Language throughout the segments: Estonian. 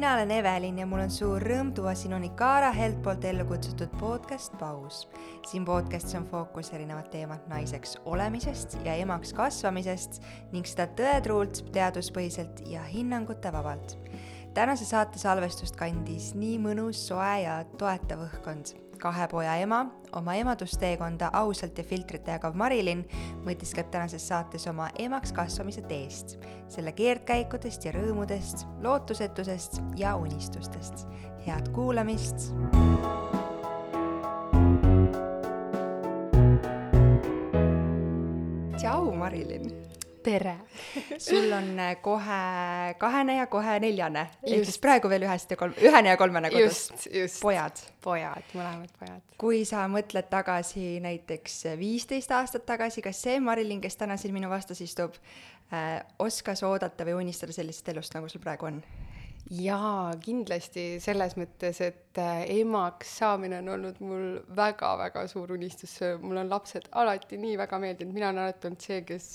mina olen Evelin ja mul on suur rõõm tuua sinuni Kaara Helt poolt ellu kutsutud podcast Paus. siin podcastis on fookus erinevad teemad naiseks olemisest ja emaks kasvamisest ning seda tõetruult, teaduspõhiselt ja hinnangute vabalt. tänase saate salvestust kandis nii mõnus, soe ja toetav õhkkond kahe poja ema, oma emadusteekonda ausalt ja filtrita jagav Marilyn mõtiskleb tänases saates oma emaks kasvamise teest, selle keerdkäikudest ja rõõmudest, lootusetusest ja unistustest. head kuulamist. tšau, Marilyn tere sul on äh, kohe kahene ja kohe neljane, ehk siis praegu veel ühest ja kolm, ühene ja kolmene kodus. just, just. pojad. pojad, mõlemad pojad. kui sa mõtled tagasi näiteks viisteist aastat tagasi, kas see Marilyn, kes täna siin minu vastas istub äh,, oskas oodata või unistada sellisest elust, nagu sul praegu on? Jaa, kindlasti selles mõttes, et äh, emaks saamine on olnud mul väga-väga suur unistus, mul on lapsed alati nii väga meeldinud, mina olen alati olnud see, kes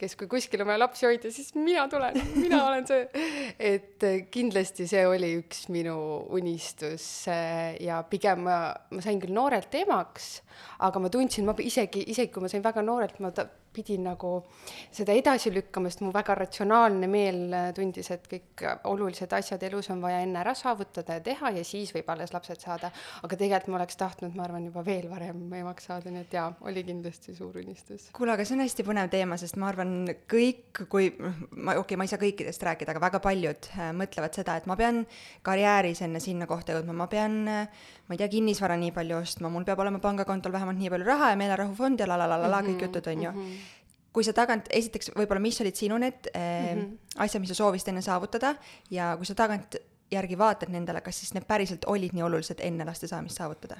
kes, kui kuskil on vaja lapsi hoida, siis mina tulen, mina olen see. et äh, kindlasti see oli üks minu unistus äh, ja pigem ma, ma sain küll noorelt emaks, aga ma tundsin, ma isegi, isegi kui ma sain väga noorelt, ma ta, pidin nagu seda edasi lükkama, sest mu väga ratsionaalne meel äh, tundis, et kõik olulised asjad elus on vaja enne ära saavutada ja teha ja siis võib alles lapsed saada. aga tegelikult ma oleks tahtnud, ma arvan, juba veel varem emaks saada, nii et jaa, oli kindlasti suur unistus. kuule, aga see on hästi põnev teema, sest ma arvan, kõik, kui ma, okei okay,, ma ei saa kõikidest rääkida, aga väga paljud äh, mõtlevad seda, et ma pean karjääris enne sinna kohta jõudma, ma pean äh, ma ei tea, kinnisvara nii palju ostma, mul peab olema pangakontol vähemalt nii palju raha ja meelerahufond ja la la la la la kõik mhm, jutud, on ju mm. -hmm kui sa tagant, esiteks võib-olla, mis olid sinu need mm -hmm. asjad, mis sa soovisid enne saavutada ja kui sa tagantjärgi vaatad nendele, kas siis need päriselt olid nii olulised enne laste saamist saavutada?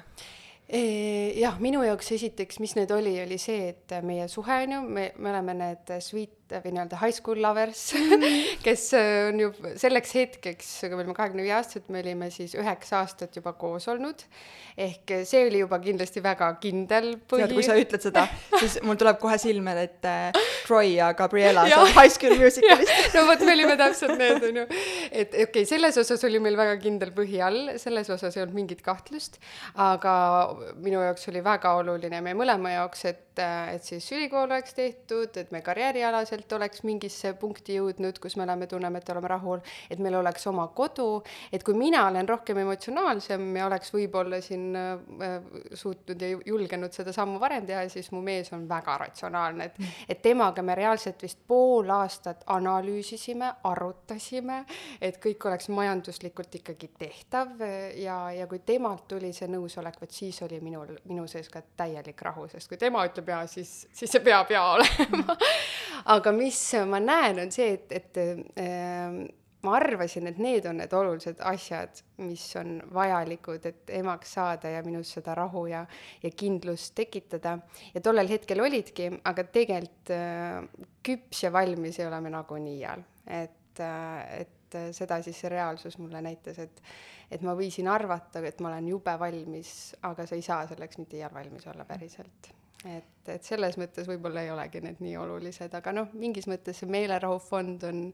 jah, minu jaoks esiteks, mis need oli, oli see, et meie suhe on ju, me, me oleme need sweet või nii-öelda high school lovers kes äh, on ju selleks hetkeks, kui me olime kahekümne viie aastased, me olime siis üheksa aastat juba koos olnud. ehk see oli juba kindlasti väga kindel põhi. tead, kui sa ütled seda, siis mul tuleb kohe silme ette Troy ja Gabriela sealt High School Musicalist no vot, me olime täpselt need, on ju. et okei okay,, selles osas oli meil väga kindel põhi all, selles osas ei olnud mingit kahtlust, aga minu jaoks oli väga oluline, meie mõlema jaoks, et, et siis ülikool oleks tehtud, et me karjäärialaselt oleks mingisse punkti jõudnud, kus me oleme, tunneme, et oleme rahul, et meil oleks oma kodu, et kui mina olen rohkem emotsionaalsem ja oleks võib-olla siin äh, suutnud ja julgenud seda sammu varem teha, siis mu mees on väga ratsionaalne, et et temaga me reaalselt vist pool aastat analüüsisime, arutasime, et kõik oleks majanduslikult ikkagi tehtav ja, ja kui temalt tuli see nõusolek, vot siis oli minul, minu sees ka täielik rahu, sest kui tema ütleb jaa, siis, siis see peab jaa olema. Aga mis ma näen, on see, et, et äh, ma arvasin, et need on need olulised asjad, mis on vajalikud, et emaks saada ja minus seda rahu ja, ja kindlust tekitada. ja tollel hetkel olidki, aga tegelikult äh, küps ja valmis ei ole me nagunii iial, et äh,, et seda siis see reaalsus mulle näitas, et et ma võisin arvata, et ma olen jube valmis, aga sa ei saa selleks mitte iial valmis olla päriselt et, et selles mõttes võib-olla ei olegi need nii olulised, aga noh, mingis mõttes see meelerahufond on,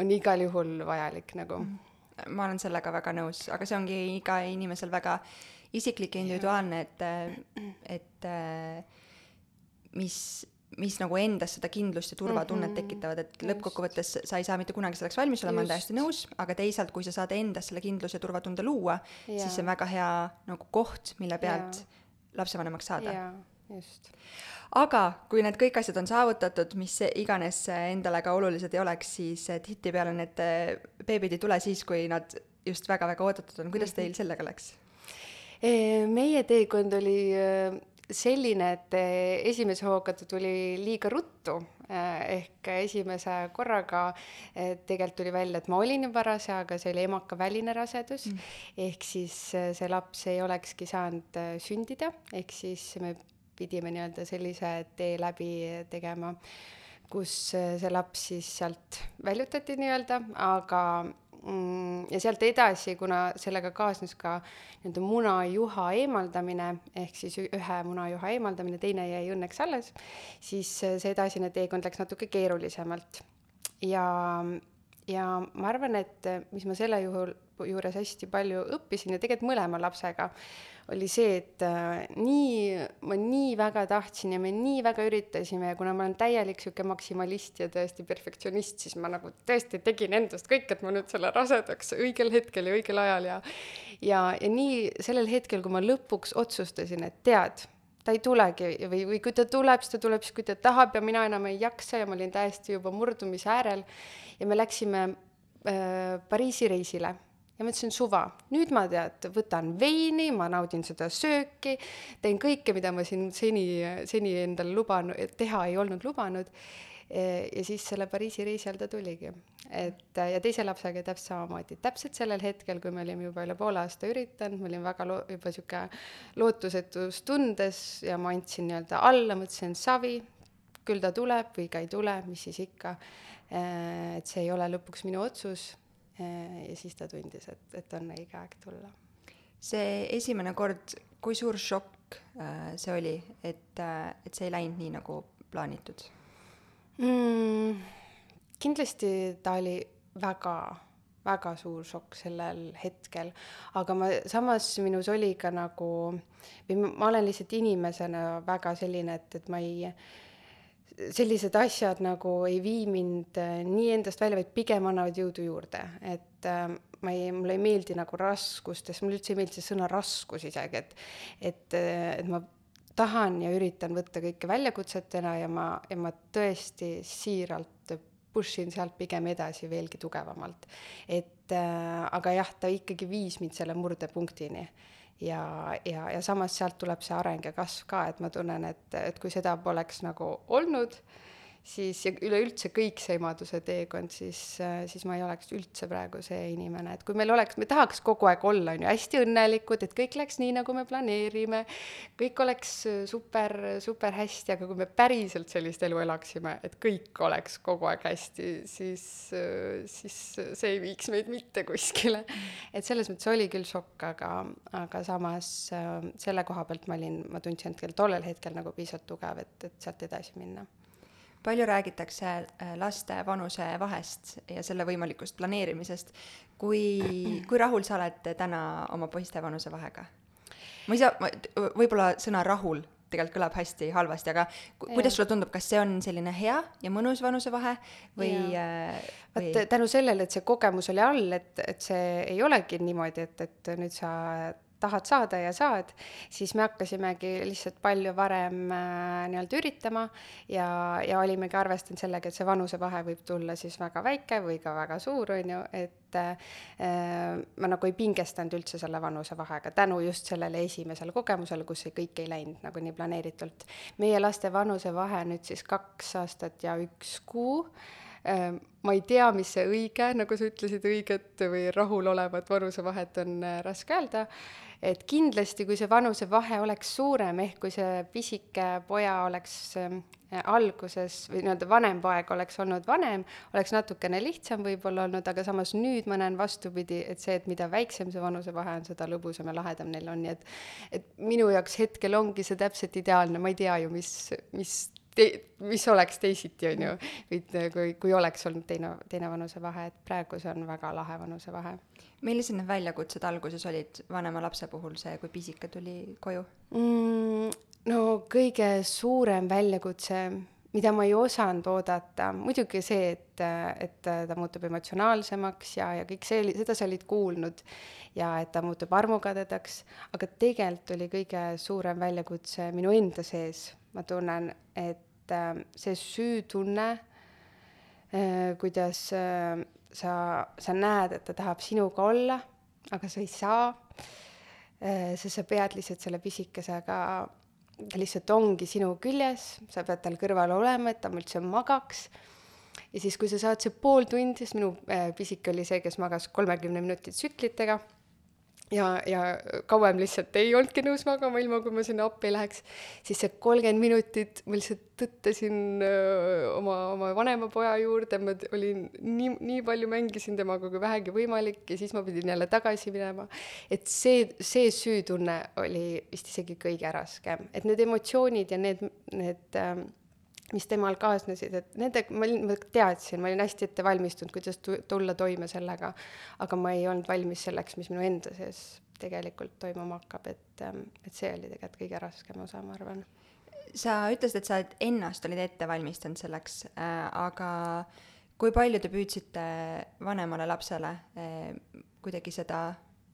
on igal juhul vajalik nagu. Mm. ma olen sellega väga nõus, aga see ongi iga inimesel väga isiklik ja individuaalne, et, et mis, mis nagu endas seda kindlust ja turvatunnet mm -hmm. tekitavad, et lõppkokkuvõttes sa ei saa mitte kunagi selleks valmis olema, olen täiesti nõus, aga teisalt, kui sa saad endas selle kindluse ja turvatunde luua, siis see on väga hea nagu koht, mille pealt ja. lapsevanemaks saada just. aga kui need kõik asjad on saavutatud, mis iganes endale ka olulised ei oleks, siis tihtipeale need eh, beebid ei tule siis, kui nad just väga-väga oodatud on, kuidas teil sellega läks? meie teekond oli eh, selline, et eh, esimese hooga ta tuli liiga ruttu, ehk esimese korraga tegelikult tuli välja, et ma olin juba rase, aga see oli emakaväline rasedus mm., ehk siis see laps ei olekski saanud sündida, ehk siis me pidime nii-öelda sellise tee läbi tegema, kus see laps siis sealt väljutati nii-öelda, aga mm, ja sealt edasi, kuna sellega kaasnes ka nii-öelda munajuha eemaldamine, ehk siis ühe munajuha eemaldamine, teine jäi õnneks alles, siis see edasine teekond läks natuke keerulisemalt. ja ja ma arvan, et mis ma selle juhul, juures hästi palju õppisin ja tegelikult mõlema lapsega, oli see, et äh, nii, ma nii väga tahtsin ja me nii väga üritasime ja kuna ma olen täielik sihuke maksimalist ja tõesti perfektsionist, siis ma nagu tõesti tegin endast kõik, et ma nüüd selle rasedaks õigel hetkel ja õigel ajal ja ja, ja nii sellel hetkel, kui ma lõpuks otsustasin, et tead, ta ei tulegi või, või kui ta tuleb, siis ta tuleb siis, kui ta tahab ja mina enam ei jaksa ja ma olin täiesti juba murdumise äärel ja me läksime äh, Pariisi reisile ja ma ütlesin suva, nüüd ma tead, võtan veini, ma naudin seda sööki, teen kõike, mida ma siin seni, seni endale luban-, teha ei olnud lubanud. ja siis selle Pariisi reisi ajal ta tuligi. et ja teise lapsega täpselt samamoodi, täpselt sellel hetkel, kui me olime juba üle poole aasta üritanud, ma olin väga lo-, juba sihuke lootusetus tundes ja ma andsin nii-öelda alla, mõtlesin savi, küll ta tuleb või ka ei tule, mis siis ikka. et see ei ole lõpuks minu otsus ja siis ta tundis, et, et on õige aeg tulla. see esimene kord, kui suur šokk äh, see oli, et, äh, et see ei läinud nii, nagu plaanitud mm,? kindlasti ta oli väga, väga suur šokk sellel hetkel, aga ma, samas minus oli ka nagu, või ma olen lihtsalt inimesena väga selline, et, et ma ei sellised asjad nagu ei vii mind äh, nii endast välja, vaid pigem annavad jõudu juurde, et äh, ma ei, mulle ei meeldi nagu raskustes, mulle üldse ei meeldi see sõna raskus isegi, et et, äh, et ma tahan ja üritan võtta kõike väljakutsetena ja ma, ja ma tõesti siiralt push in sealt pigem edasi veelgi tugevamalt. et äh, aga jah, ta ikkagi viis mind selle murdepunktini ja, ja, ja samas sealt tuleb see areng ja kasv ka, et ma tunnen, et, et kui seda poleks nagu olnud, siis ja üleüldse kõik see emaduse teekond, siis, siis ma ei oleks üldse praegu see inimene, et kui meil oleks, me tahaks kogu aeg olla, on ju, hästi õnnelikud, et kõik läks nii, nagu me planeerime, kõik oleks super, super hästi, aga kui me päriselt sellist elu elaksime, et kõik oleks kogu aeg hästi, siis, siis see ei viiks meid mitte kuskile. et selles mõttes oli küll šokk, aga, aga samas selle koha pealt ma olin, ma tundsin hetkel, tollel hetkel nagu piisavalt tugev, et, et sealt edasi minna palju räägitakse äh, laste vanuse vahest ja selle võimalikust planeerimisest. kui, kui rahul sa oled täna oma poiste vanusevahega? ma ei saa, võib-olla sõna rahul tegelikult kõlab hästi halvasti, aga ku, kuidas sulle tundub, kas see on selline hea ja mõnus vanusevahe või? Äh, või... vot tänu sellele, et see kogemus oli all, et, et see ei olegi niimoodi, et, et nüüd sa tahad saada ja saad, siis me hakkasimegi lihtsalt palju varem äh, nii-öelda üritama ja, ja olimegi arvestanud sellega, et see vanusevahe võib tulla siis väga väike või ka väga suur, on ju, et äh, ma nagu ei pingestanud üldse selle vanusevahega tänu just sellele esimesele kogemusele, kus see kõik ei läinud nagu nii planeeritult. meie laste vanusevahe nüüd siis kaks aastat ja üks kuu äh, ma ei tea, mis see õige, nagu sa ütlesid, õiget või rahulolevat vanusevahet on äh, raske öelda et kindlasti, kui see vanusevahe oleks suurem, ehk kui see pisike poja oleks äh, alguses või nii-öelda vanem poeg oleks olnud vanem, oleks natukene lihtsam võib-olla olnud, aga samas nüüd ma näen vastupidi, et see, et mida väiksem see vanusevahe on, seda lõbusam ja lahedam neil on, nii et et minu jaoks hetkel ongi see täpselt ideaalne, ma ei tea ju, mis, mis te-, mis oleks teisiti, on ju, või kui, kui oleks olnud teine, teine vanusevahe, et praegu see on väga lahe vanusevahe millised need väljakutsed alguses olid vanema lapse puhul, see, kui pisike tuli koju mm,? no kõige suurem väljakutse, mida ma ei osanud oodata, muidugi see, et, et ta muutub emotsionaalsemaks ja, ja kõik see, seda sa olid kuulnud ja et ta muutub armukadedaks, aga tegelikult oli kõige suurem väljakutse minu enda sees. ma tunnen, et äh, see süütunne äh,, kuidas äh, sa, sa näed, et ta tahab sinuga olla, aga sa ei saa, äh, sest sa pead lihtsalt selle pisikesega, ta lihtsalt ongi sinu küljes, sa pead tal kõrval olema, et ta üldse magaks. ja siis, kui sa saad see pool tundi, sest minu äh, pisike oli see, kes magas kolmekümne minutit tsüklitega ja, ja kauem lihtsalt ei olnudki nõus magama, ilma kui ma sinna appi läheks, siis see kolmkümmend minutit ma lihtsalt tõttasin öö, oma, oma vanema poja juurde, ma olin nii, nii palju mängisin temaga kui vähegi võimalik ja siis ma pidin jälle tagasi minema. et see, see süütunne oli vist isegi kõige raskem, et need emotsioonid ja need, need äh, mis temal kaasnesid, et nendega ma olin, ma teadsin, ma olin hästi ette valmistunud, kuidas tu-, tulla toime sellega, aga ma ei olnud valmis selleks, mis minu enda sees tegelikult toimuma hakkab, et, ähm, et see oli tegelikult kõige raskem osa, ma arvan. sa ütlesid, et sa oled ennast olid ette valmistanud selleks äh,, aga kui palju te püüdsite vanemale lapsele äh, kuidagi seda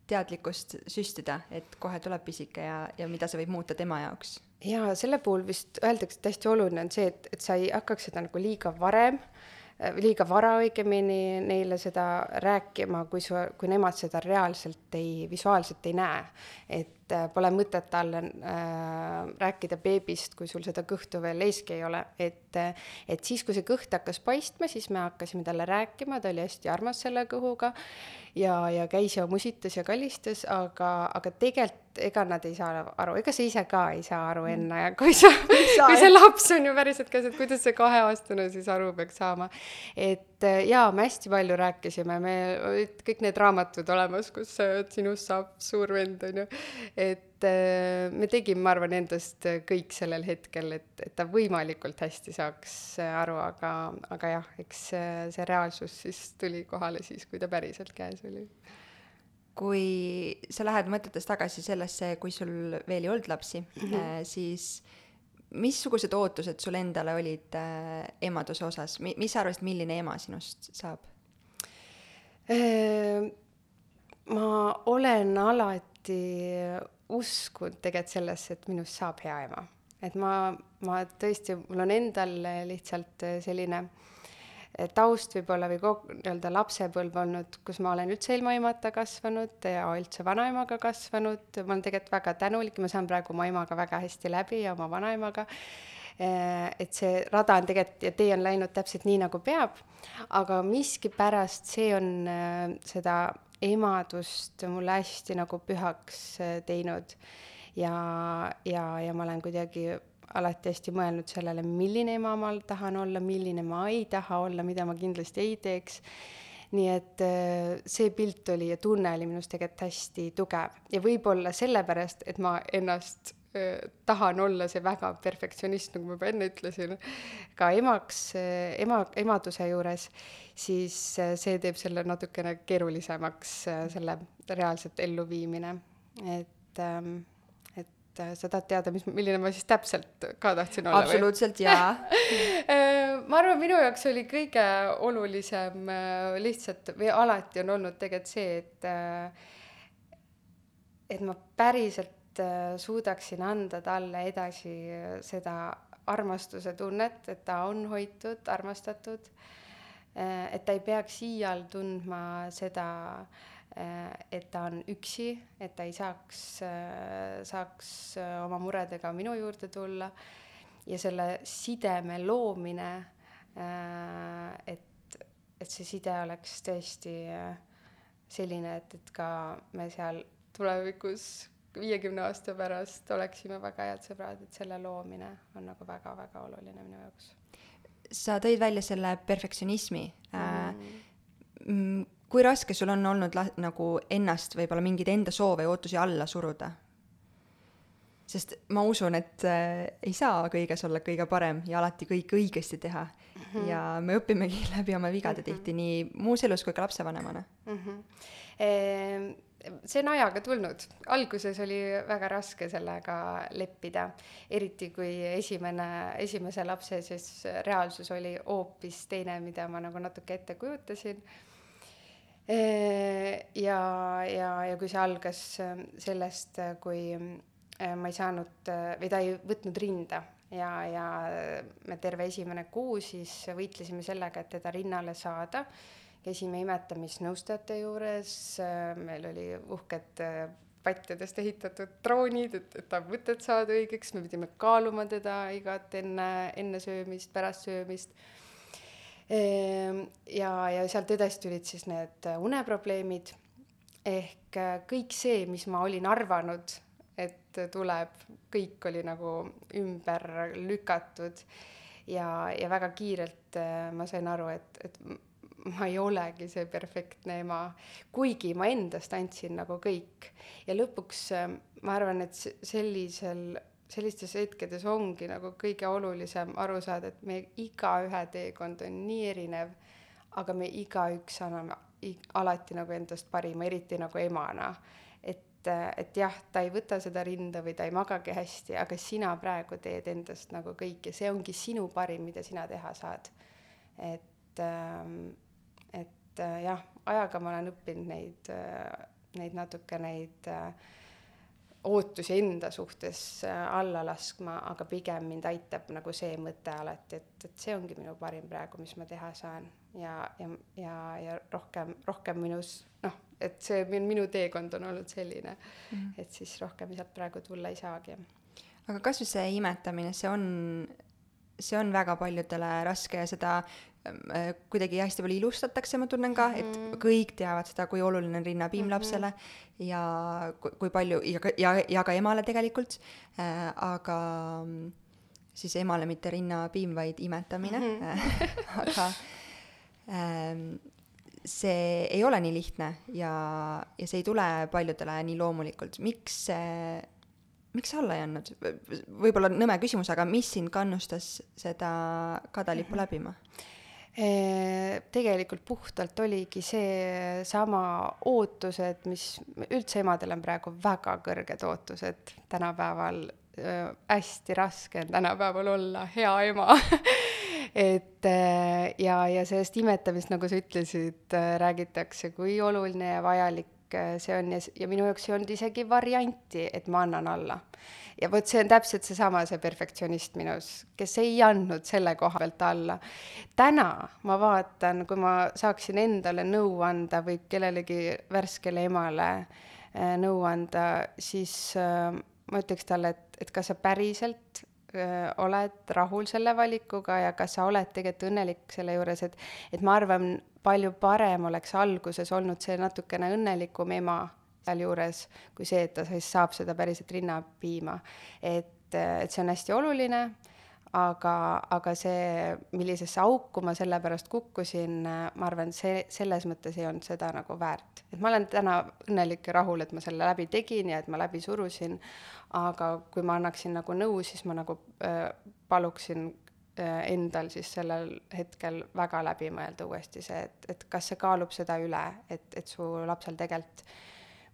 teadlikkust süstida, et kohe tuleb pisike ja, ja mida see võib muuta tema jaoks? Jaa, selle puhul vist öeldakse, et hästi oluline on see, et, et sa ei hakkaks seda nagu liiga varem, äh, liiga vara õigemini neile seda rääkima, kui su, kui nemad seda reaalselt ei, visuaalselt ei näe. et äh, pole mõtet talle äh, rääkida beebist, kui sul seda kõhtu veel eeski ei ole, et äh, et siis, kui see kõht hakkas paistma, siis me hakkasime talle rääkima, ta oli hästi armas selle kõhuga ja, ja käis ja musitas ja kallistas, aga, aga tegelikult ega nad ei saa aru, ega sa ise ka ei saa aru Mm. enne, kui sa, kui see laps on ju päriselt käes, et kuidas see kaheaastane siis aru peaks saama. et äh, jaa, me hästi palju rääkisime, me, kõik need raamatud olemas, kus äh, sinust saab suur vend, on ju. et äh, me tegime, ma arvan, endast kõik sellel hetkel, et, et ta võimalikult hästi saaks äh, aru, aga, aga jah, eks äh, see reaalsus siis tuli kohale siis, kui ta päriselt käes oli. kui sa lähed mõtetes tagasi sellesse, kui sul veel ei olnud lapsi mm. -hmm. siis missugused ootused sul endale olid äh, emaduse osas, mi-, mis sa arvasid, milline ema sinust saab? Ma olen alati uskunud tegelikult sellesse, et minust saab hea ema. et ma, ma tõesti, mul on endal lihtsalt selline eh, taust võib-olla või kogu nii-öelda lapsepõlv olnud, kus ma olen üldse ilma emata kasvanud ja üldse vanaemaga kasvanud, ma olen tegelikult väga tänulik, ma saan praegu oma emaga väga hästi läbi ja oma vanaemaga. Eh, et see rada on tegelikult ja tee on läinud täpselt nii, nagu peab, aga miskipärast see on äh, seda emadust mulle hästi nagu pühaks äh, teinud. ja, ja, ja ma olen kuidagi alati hästi mõelnud sellele, milline ema ma tahan olla, milline ma ei taha olla, mida ma kindlasti ei teeks nii et äh, see pilt oli ja tunne oli minus tegelikult hästi tugev ja võib-olla sellepärast, et ma ennast tahan olla see väga perfektsionist, nagu ma juba enne ütlesin, ka emaks, ema, emaduse juures, siis äh, see teeb selle natukene keerulisemaks, selle reaalselt elluviimine. et, ähm, et sa tahad teada, mis, milline ma siis täpselt ka tahtsin olla absoluutselt jaa. Ma arvan, minu jaoks oli kõige olulisem äh, lihtsalt või alati on olnud tegelikult see, et äh, et ma päriselt äh, suudaksin anda talle edasi seda armastuse tunnet, et ta on hoitud, armastatud, et ta ei peaks iial tundma seda, et ta on üksi, et ta ei saaks, saaks oma muredega minu juurde tulla. Ja selle sideme loomine, et, et see side oleks tõesti selline, et, et ka me seal tulevikus viiekümne aasta pärast oleksime väga head sõbrad, et selle loomine on nagu väga-väga oluline minu jaoks sa tõid välja selle perfektsionismi mm.. Mm, kui raske sul on olnud la-, nagu ennast võib-olla mingeid enda soove ja ootusi alla suruda? sest ma usun, et äh, ei saa kõiges olla kõige parem ja alati kõike õigesti teha mm. -hmm. ja me õpimegi läbi oma vigade mm -hmm. tihti nii muus elus kui ka lapsevanemana mm. -hmm. E see on ajaga tulnud, alguses oli väga raske sellega leppida, eriti kui esimene, esimese lapse siis reaalsus oli hoopis teine, mida ma nagu natuke ette kujutasin. ja, ja, ja kui see algas sellest, kui ma ei saanud või ta ei võtnud rinda ja, ja me terve esimene kuu siis võitlesime sellega, et teda rinnale saada käisime imetamisnõustajate juures, meil oli uhked patjadest ehitatud droonid, et, et ta mõtted saada õigeks, me pidime kaaluma teda igat enne, enne söömist, pärast söömist. ja, ja sealt edasi tulid siis need uneprobleemid ehk kõik see, mis ma olin arvanud, et tuleb, kõik oli nagu ümber lükatud ja, ja väga kiirelt ma sain aru, et, et ma ei olegi see perfektne ema, kuigi ma endast andsin nagu kõik. ja lõpuks ma arvan, et sellisel, sellistes hetkedes ongi nagu kõige olulisem aru saada, et meie igaühe teekond on nii erinev, aga me igaüks anname alati nagu endast parima, eriti nagu emana. et, et jah, ta ei võta seda rinda või ta ei magagi hästi, aga sina praegu teed endast nagu kõik ja see ongi sinu parim, mida sina teha saad. et, ähm, et äh, jah, ajaga ma olen õppinud neid, äh, neid natuke neid äh, ootusi enda suhtes alla laskma, aga pigem mind aitab nagu see mõte alati, et, et see ongi minu parim praegu, mis ma teha saan ja, ja, ja, ja rohkem, rohkem minus noh, et see minu teekond on olnud selline mm, -hmm. et siis rohkem sealt praegu tulla ei saagi. aga kas või see imetamine, see on, see on väga paljudele raske ja seda kuidagi hästi palju ilustatakse, ma tunnen ka, et mhm. kõik teavad seda, kui oluline on rinnapiim mm -hmm. lapsele ja kui, kui palju ja ja, ja ka emale tegelikult äh,, aga mm, siis emale mitte rinnapiim, vaid imetamine mm, -hmm. aga äh, see ei ole nii lihtne ja, ja see ei tule paljudele nii loomulikult, miks see miks sa alla ei andnud? võib-olla nõme küsimus, aga mis sind kannustas seda kadalippu mhm. läbima? Tegelikult puhtalt oligi seesama ootused, mis üldse emadel on praegu väga kõrged ootused tänapäeval. Hästi raske on tänapäeval olla hea ema. Et ja, ja sellest imetamist, nagu sa ütlesid, räägitakse, kui oluline ja vajalik see on ja, ja minu jaoks ei olnud isegi varianti, et ma annan alla ja vot see on täpselt seesama, see perfektsionist minus, kes ei andnud selle koha pealt alla. täna ma vaatan, kui ma saaksin endale nõu anda või kellelegi värskele emale äh, nõu anda, siis äh, ma ütleks talle, et, et kas sa päriselt äh, oled rahul selle valikuga ja kas sa oled tegelikult õnnelik selle juures, et, et ma arvan, palju parem oleks alguses olnud see natukene õnnelikum ema sealjuures, kui see, et ta siis saab seda päriselt rinnapiima. et, et see on hästi oluline, aga, aga see, millisesse auku ma selle pärast kukkusin, ma arvan, see, selles mõttes ei olnud seda nagu väärt. et ma olen täna õnnelik ja rahul, et ma selle läbi tegin ja et ma läbi surusin, aga kui ma annaksin nagu nõu, siis ma nagu äh, paluksin endal siis sellel hetkel väga läbi mõelda uuesti see, et, et kas see kaalub seda üle, et, et su lapsel tegelikult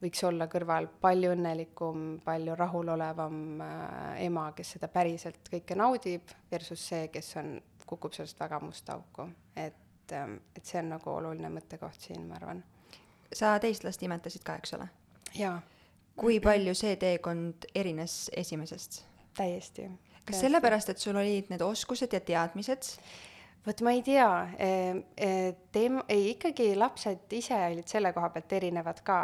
võiks olla kõrval palju õnnelikum, palju rahulolevam äh, ema, kes seda päriselt kõike naudib, versus see, kes on, kukub sellest väga musta auku. et, ähm, et see on nagu oluline mõttekoht siin, ma arvan. sa teist last imetasid ka, eks ole? jaa. kui palju see teekond erines esimesest? täiesti. Kas sellepärast, et sul olid need oskused ja teadmised? vot ma ei tea, teem-, ei ikkagi lapsed ise olid selle koha pealt erinevad ka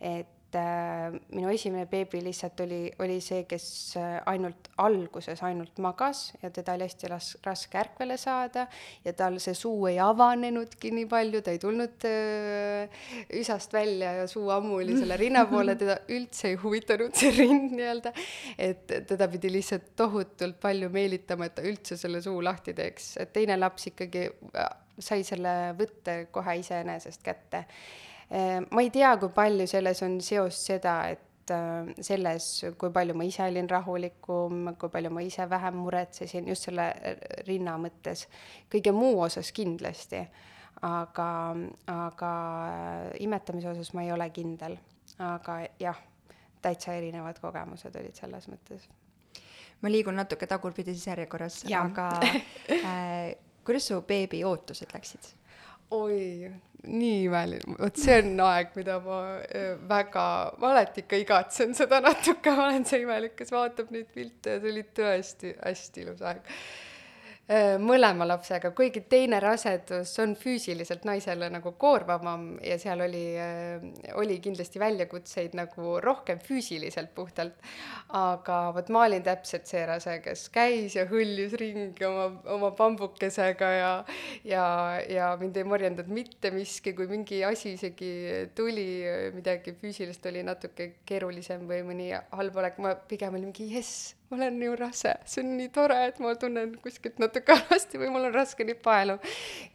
et minu esimene beebi lihtsalt oli, oli see, kes äh, ainult alguses ainult magas ja teda oli hästi las-, raske ärkvele saada ja tal see suu ei avanenudki nii palju, ta ei tulnud äh, üsast välja ja suu ammu oli selle rinna poole, teda üldse ei huvitanud see rind nii-öelda. et teda pidi lihtsalt tohutult palju meelitama, et ta üldse selle suu lahti teeks, et teine laps ikkagi äh, sai selle võtte kohe iseenesest kätte ma ei tea, kui palju selles on seost seda, et äh, selles, kui palju ma ise olin rahulikum, kui palju ma ise vähem muretsesin, just selle äh, rinna mõttes. kõige muu osas kindlasti, aga, aga äh, imetamise osas ma ei ole kindel. aga jah, täitsa erinevad kogemused olid selles mõttes. ma liigun natuke tagurpidises järjekorras, aga äh, kuidas su beebi ootused läksid? Oi, nii imeline, vot see on aeg, mida ma väga, ma alati ikka igatsen seda natuke, ma olen see imelik, kes vaatab neid pilte ja see oli tõesti hästi ilus aeg mõlema lapsega, kuigi teine rasedus on füüsiliselt naisele nagu koormavam ja seal oli, äh, oli kindlasti väljakutseid nagu rohkem füüsiliselt puhtalt. aga vot ma olin täpselt see rase, kes käis ja hõljus ringi oma, oma pambukesega ja, ja, ja mind ei morjendanud mitte miski, kui mingi asi isegi tuli, midagi füüsilist oli natuke keerulisem või mõni halb olek, ma pigem olin mingi jess ma olen ju rase, see on nii tore, et ma tunnen kuskilt natuke halvasti või mul on raske nii paelu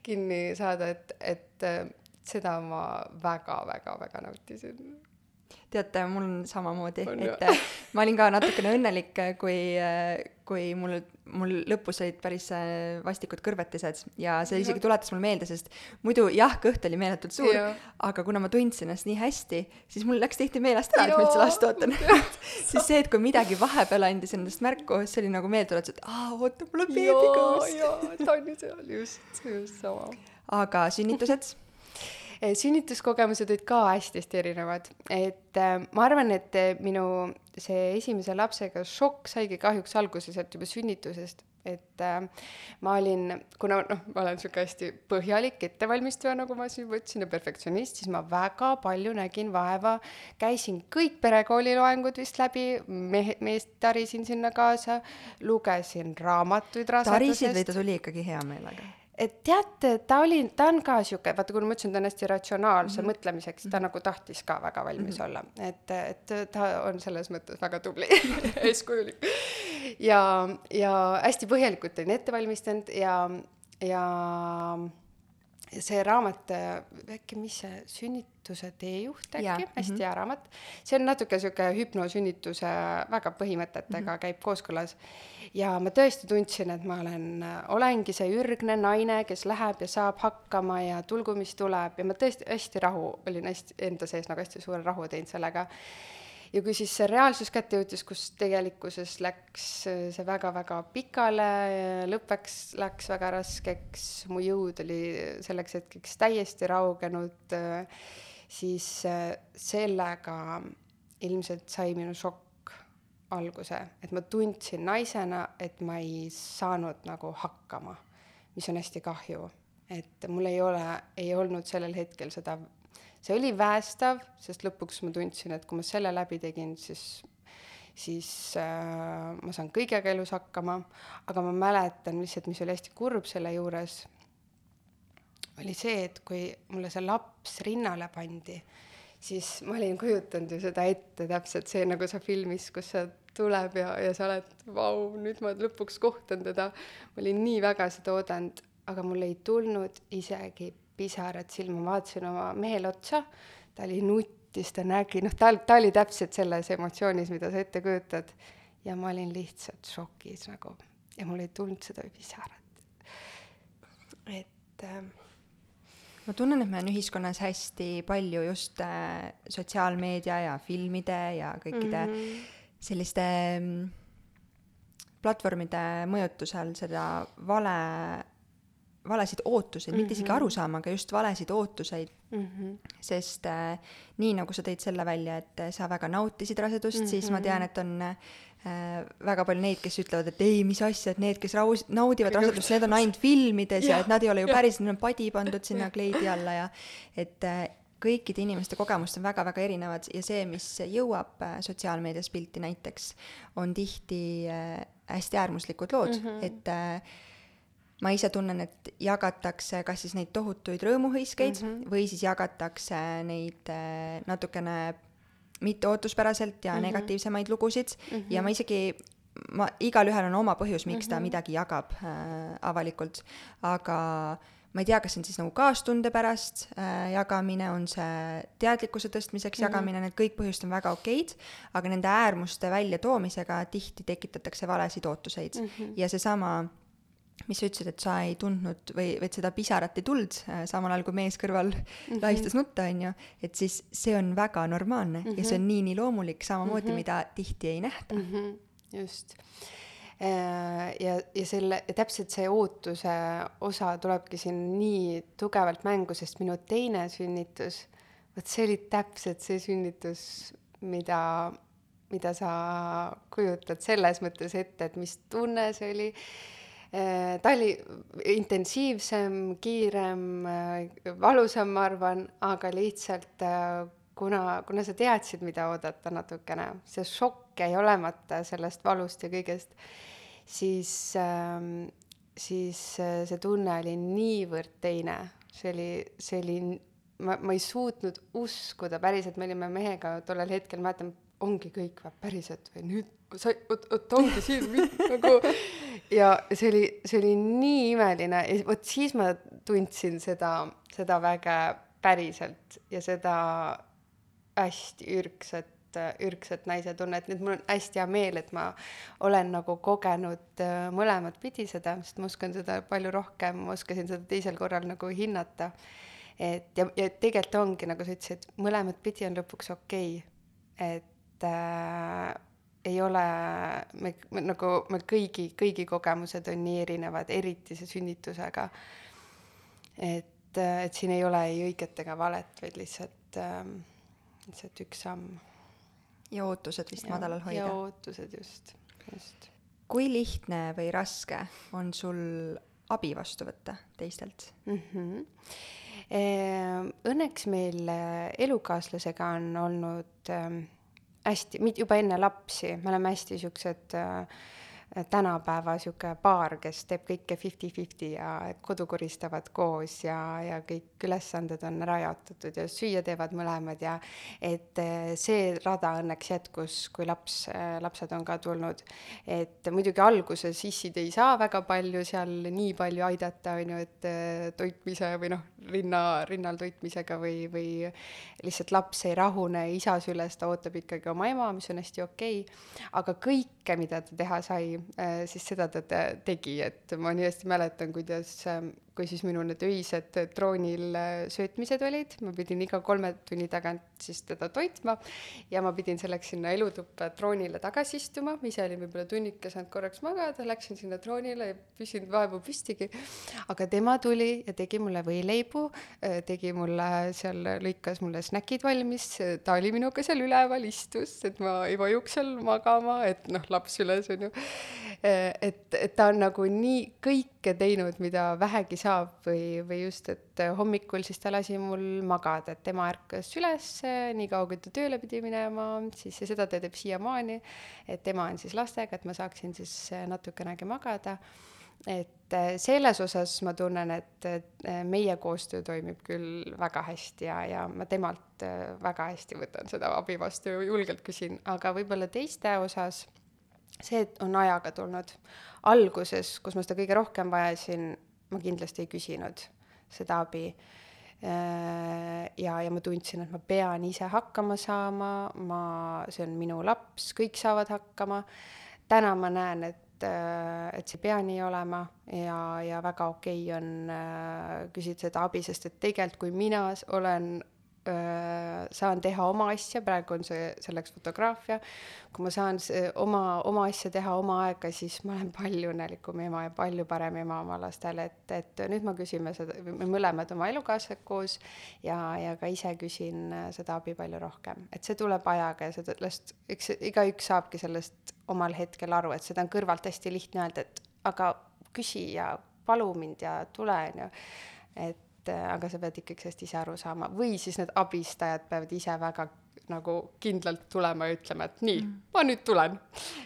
kinni saada, et, et seda ma väga-väga-väga nautisin. Teate, mul on samamoodi, et äh, ma olin ka natukene õnnelik, kui, kui mul, mul lõpus olid päris äh, vastikud kõrvetised ja see isegi tuletas mulle meelde, sest muidu jah, kõht oli meeletult suur, aga kuna ma tundsin ennast nii hästi, siis mul läks tihti meelest ära, et ma üldse last ootan. siis see, et kui midagi vahepeal andis endast märku, see oli nagu meeldetuletus, et aa, oota, mul on beebi kõhus. jaa, ta on ju seal, just, just sama. aga sünnitused? Eh, sünnituskogemused olid ka hästi-hästi erinevad, et äh, ma arvan, et äh, minu see esimese lapsega šokk saigi kahjuks alguse sealt juba sünnitusest, et äh, ma olin, kuna noh, ma olen sihuke hästi põhjalik ettevalmistaja, nagu ma siin võtsin ja perfektsionist, siis ma väga palju nägin vaeva, käisin kõik perekooli loengud vist läbi, mehe, meest tarisin sinna kaasa, lugesin raamatuid tarisid rasedusest. või ta tuli ikkagi hea meelega? Et teate, ta oli, ta on ka sihuke, vaata, kui ma ütlesin, ta on hästi ratsionaalse mm -hmm. mõtlemiseks, ta nagu tahtis ka väga valmis mm -hmm. olla, et, et ta on selles mõttes väga tubli eeskujulik. ja, ja hästi põhjalikult olin ette valmistanud ja, ja see raamat, äkki, mis see, sünnituse teejuht äkki hästi mhm. hea raamat. see on natuke sihuke hüpnosünnituse väga põhimõtetega mm -hmm. käib kooskõlas. ja ma tõesti tundsin, et ma olen, olengi see ürgne naine, kes läheb ja saab hakkama ja tulgu, mis tuleb ja ma tõesti hästi rahu, olin hästi enda sees nagu hästi suure rahu teinud sellega ja kui siis see reaalsus kätte jõudis, kus tegelikkuses läks äh, see väga-väga pikale, lõppeks läks väga raskeks, mu jõud oli selleks hetkeks täiesti raugenud, siis äh, sellega ilmselt sai minu šokk alguse, et ma tundsin naisena, et ma ei saanud nagu hakkama, mis on hästi kahju, et mul ei ole, ei olnud sellel hetkel seda see oli päästav, sest lõpuks ma tundsin, et kui ma selle läbi tegin, siis, siis äh, ma saan kõigega elus hakkama, aga ma mäletan lihtsalt, mis oli hästi kurb selle juures, oli see, et kui mulle see laps rinnale pandi, siis ma olin kujutanud ju seda ette täpselt see, nagu sa filmis, kus sa tuleb ja, ja sa oled, vau, nüüd ma lõpuks kohtan teda. ma olin nii väga seda oodanud, aga mul ei tulnud isegi pisarad silma, ma vaatasin oma mehele otsa, ta oli nuttis, ta nägi, noh, ta, ta oli täpselt selles emotsioonis, mida sa ette kujutad. ja ma olin lihtsalt šokis nagu ja mul ei tulnud seda pisarat. et äh, ma tunnen, et meil on ühiskonnas hästi palju just äh, sotsiaalmeedia ja filmide ja kõikide mm -hmm. selliste platvormide mõjutusel seda vale, valesid ootuseid mm, -hmm. mitte isegi arusaama, aga just valesid ootuseid mm. -hmm. sest äh, nii nagu sa tõid selle välja, et äh, sa väga nautisid rasedust mm, -hmm. siis ma tean, et on äh, väga palju neid, kes ütlevad, et ei, mis asja, et need, kes raus-, naudivad rasedust, need on ainult filmides ja, ja et nad ei ole ju päris, neil on padi pandud sinna kleidi alla ja et äh, kõikide inimeste kogemused on väga-väga erinevad ja see, mis jõuab äh, sotsiaalmeedias pilti näiteks, on tihti äh, hästi äärmuslikud lood mm, -hmm. et ma ise tunnen, et jagatakse kas siis neid tohutuid rõõmuhõiskeid mm -hmm. või siis jagatakse neid äh, natukene mitte ootuspäraselt ja mm -hmm. negatiivsemaid lugusid mm -hmm. ja ma isegi, ma, igalühel on oma põhjus, miks mm -hmm. ta midagi jagab äh, avalikult, aga ma ei tea, kas see on siis nagu kaastunde pärast äh, jagamine, on see teadlikkuse tõstmiseks mm -hmm. jagamine, need kõik põhjused on väga okeid, aga nende äärmuste väljatoomisega tihti tekitatakse valesid ootuseid mm -hmm. ja seesama mis sa ütlesid, et sa ei tundnud või, või et seda pisarat ei tulnud äh, samal ajal, kui mees kõrval mm -hmm. lahistas nutta, on ju, et siis see on väga normaalne mm -hmm. ja see on nii, nii loomulik, samamoodi mm, -hmm. mida tihti ei nähta mm. -hmm. just. ja, ja selle, täpselt see ootuse osa tulebki siin nii tugevalt mängu, sest minu teine sünnitus, vot see oli täpselt see sünnitus, mida, mida sa kujutad selles mõttes ette, et mis tunne see oli ta oli intensiivsem, kiirem, valusam, ma arvan, aga lihtsalt kuna, kuna sa teadsid, mida oodata natukene, see šokk jäi olemata sellest valust ja kõigest, siis, siis see tunne oli niivõrd teine, see oli, see oli, ma, ma ei suutnud uskuda päriselt, me olime mehega tollel hetkel, mäletan, ongi kõik päriselt või nüüd sa, oot, oot ongi siin nagu ja see oli, see oli nii imeline ja vot siis ma tundsin seda, seda väge päriselt ja seda, hästi ürgsat ürgsat naisetunnet, nii et mul on hästi hea meel, et ma olen nagu kogenud äh, mõlemat pidi seda, sest ma oskan seda palju rohkem, ma oskasin seda teisel korral nagu hinnata. et ja, ja tegelikult ongi, nagu sa ütlesid, mõlemat pidi on lõpuks okei okay., et äh, ei ole, me, me nagu, me kõigi, kõigi kogemused on nii erinevad, eriti see sünnitusega. et, et siin ei ole ei õiget ega valet, vaid lihtsalt ähm,, lihtsalt üks samm ja ootused vist ja, madalal hoida. ja ootused just, just. kui lihtne või raske on sul abi vastu võtta teistelt mm? -hmm. Õnneks meil elukaaslasega on olnud ähm, hästi, juba enne lapsi, me oleme hästi siuksed äh, tänapäeva sihuke paar, kes teeb kõike fifty-fifty ja kodu koristavad koos ja, ja kõik ülesanded on ära jaotatud ja süüa teevad mõlemad ja et eh, see rada õnneks jätkus, kui laps, eh, lapsed on ka tulnud. et muidugi alguses issid ei saa väga palju seal nii palju aidata, on ju, et eh, toitmise või noh, rinna, rinnal toitmisega või, või lihtsalt laps ei rahune isa süles, ta ootab ikkagi oma ema, mis on hästi okei. Okay.. aga kõike, mida ta teha sai, Äh, siis seda ta tegi, et ma nii hästi mäletan, kuidas ähm, kui siis minu need öised droonil äh, söötmised olid, ma pidin iga kolme tunni tagant siis teda toitma ja ma pidin selleks sinna elutuppa droonile tagasi istuma, ise olin võib-olla tunnike saanud korraks magada, läksin sinna droonile ja püsinud vaevu püstigi. aga tema tuli ja tegi mulle võileibu, äh, tegi mulle seal, lõikas mulle snäkid valmis, ta oli minuga seal üleval, istus, et ma ei vajuks seal magama, et noh, laps üles on ju. Äh, et, et ta on nagu nii kõike teinud, mida vähegi saab või, või just, et hommikul siis ta lasi mul magada, et tema ärkas üles, niikaua kui ta tööle pidi minema, siis ja seda ta teeb siiamaani, et tema on siis lastega, et ma saaksin siis natukenegi magada. et selles osas ma tunnen, et, et meie koostöö toimib küll väga hästi ja, ja ma temalt väga hästi võtan seda abi vastu, julgelt küsin, aga võib-olla teiste osas see on ajaga tulnud. alguses, kus ma seda kõige rohkem vajasin, ma kindlasti ei küsinud seda abi. Äh, ja, ja ma tundsin, et ma pean ise hakkama saama, ma, see on minu laps, kõik saavad hakkama. täna ma näen, et, äh, et see ei pea nii olema ja, ja väga okei okay on äh, küsida seda abi, sest et tegelikult, kui mina olen saan teha oma asja, praegu on see selleks fotograafia. kui ma saan oma, oma asja teha oma aega, siis ma olen palju õnnelikum ema ja palju parem ema oma lastele, et, et nüüd me küsime seda, me mõlemad oma elukaaslased koos ja, ja ka ise küsin seda abi palju rohkem, et see tuleb ajaga ja sellest, eks igaüks saabki sellest omal hetkel aru, et seda on kõrvalt hästi lihtne öelda, et aga küsi ja palu mind ja tule, on ju. et et äh, aga sa pead ikkagi sellest ise aru saama. Või siis need abistajad peavad ise väga nagu kindlalt tulema ja ütlema, et nii mm., ma nüüd tulen.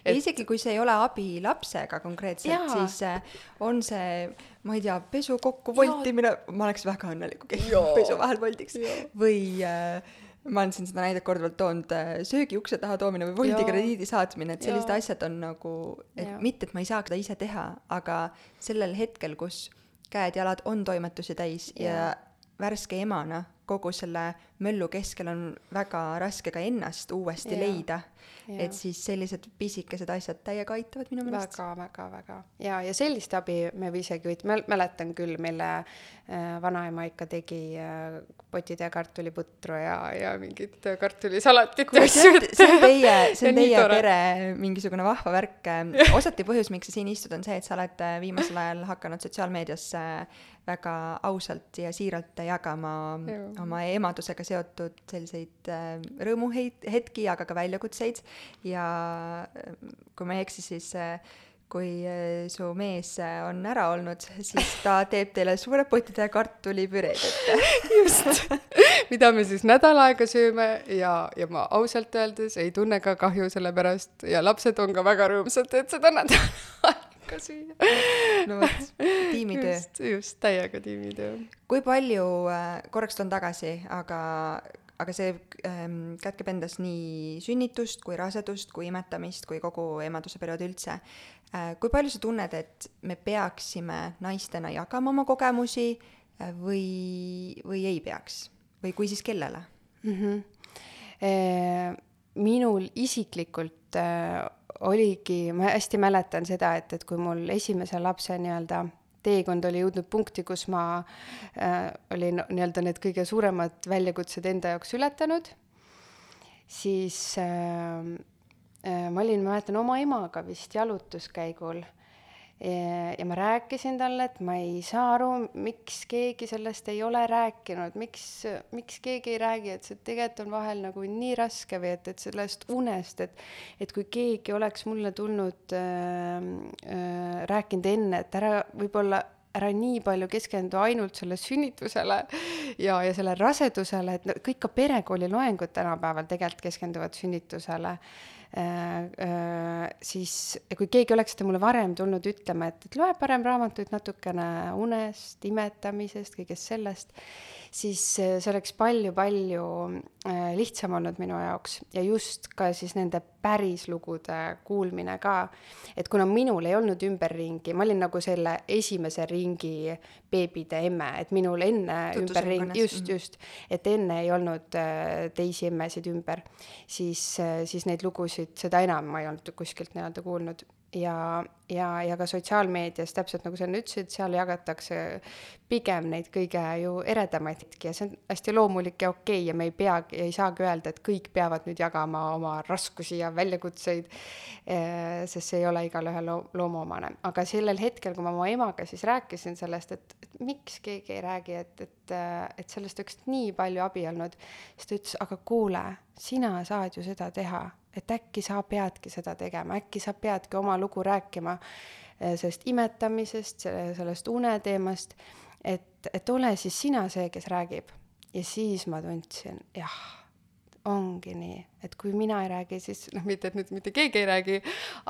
Et.... isegi kui see ei ole abi lapsega konkreetselt, siis äh, on see, ma ei tea, pesu kokku voltimine, ma oleks väga õnnelik, kui keegi pesu vahel voldiks. Või äh, ma olen siin seda näidet korduvalt toonud äh,, söögi ukse taha toomine või voldi krediidi saatmine, et sellised ja. asjad on nagu, et ja. mitte, et ma ei saaks seda ise teha, aga sellel hetkel, kus käed-jalad on toimetusi täis ja, ja värske emana kogu selle möllu keskel on väga raske ka ennast uuesti ja, leida. Et siis sellised pisikesed asjad täiega aitavad minu meelest. väga, väga, väga. ja, ja sellist abi me isegi võit-, mäletan küll, mille äh, vanaema ikka tegi äh, potitäie kartuliputru ja, ja mingit kartulisalatit see on teie, see on teie pere mingisugune vahva värk. osati põhjus, miks sa siin istud, on see, et sa oled äh, viimasel ajal hakanud sotsiaalmeedias äh, väga ausalt ja siiralt jagama Juh. oma emadusega seotud selliseid äh, rõõmuhetki, aga ka väljakutseid ja äh, kui ma ei eksi, siis äh, kui su mees on ära olnud, siis ta teeb teile suure potide kartulipüreed ette. just, mida me siis nädal aega sööme ja, ja ma ausalt öeldes ei tunne ka kahju selle pärast ja lapsed on ka väga rõõmsad, et seda nädal aega süüa. no vot, tiimitöö. just, just, täiega tiimitöö. kui palju, äh, korraks tulen tagasi, aga, aga see ähm, kätkeb endas nii sünnitust kui rasedust kui imetamist kui kogu emaduse perioodi üldse äh,. kui palju sa tunned, et me peaksime naistena jagama oma kogemusi äh, või, või ei peaks või kui, siis kellele mm? -hmm minul isiklikult oligi, ma hästi mäletan seda, et, et kui mul esimese lapse nii-öelda teekond oli jõudnud punkti, kus ma äh, olin nii-öelda need kõige suuremad väljakutsed enda jaoks ületanud, siis äh, äh, ma olin, ma mäletan, oma emaga vist jalutuskäigul ja ma rääkisin talle, et ma ei saa aru, miks keegi sellest ei ole rääkinud, miks, miks keegi ei räägi, et see tegelikult on vahel nagu nii raske või et, et sellest unest, et et kui keegi oleks mulle tulnud äh,, äh, rääkinud enne, et ära võib-olla ära nii palju keskendu ainult sellele sünnitusele ja, ja selle rasedusele, et kõik ka perekooli loengud tänapäeval tegelikult keskenduvad sünnitusele siis kui keegi oleks seda mulle varem tulnud ütlema, et, et loe parem raamatuid natukene unest, imetamisest, kõigest sellest, siis äh, see oleks palju-palju lihtsam olnud minu jaoks ja just ka siis nende pärislugude kuulmine ka. et kuna minul ei olnud ümberringi, ma olin nagu selle esimese ringi beebide emme, et minul enne ümberring, just, mhm. just, et enne ei olnud teisi emmesid ümber, siis, siis neid lugusid lugusid, seda enam ma ei olnud kuskilt nii-öelda kuulnud ja, ja, ja ka sotsiaalmeedias, täpselt nagu sa enne ütlesid, seal jagatakse pigem neid kõige ju eredamaid hetki ja see on hästi loomulik ja okei okay ja me ei peagi, ei saagi öelda, et kõik peavad nüüd jagama oma raskusi ja väljakutseid, eh, sest see ei ole igale ühele loo-, loomuomane. aga sellel hetkel, kui ma oma emaga siis rääkisin sellest, et, et miks keegi ei räägi, et, et, et sellest oleks nii palju abi olnud, siis ta ütles, aga kuule, sina saad ju seda teha et äkki sa peadki seda tegema, äkki sa peadki oma lugu rääkima eh, sellest imetamisest, sellest uneteemast, et, et ole siis sina see, kes räägib. ja siis ma tundsin, jah, ongi nii, et kui mina ei räägi, siis noh, mitte et nüüd mitte keegi ei räägi,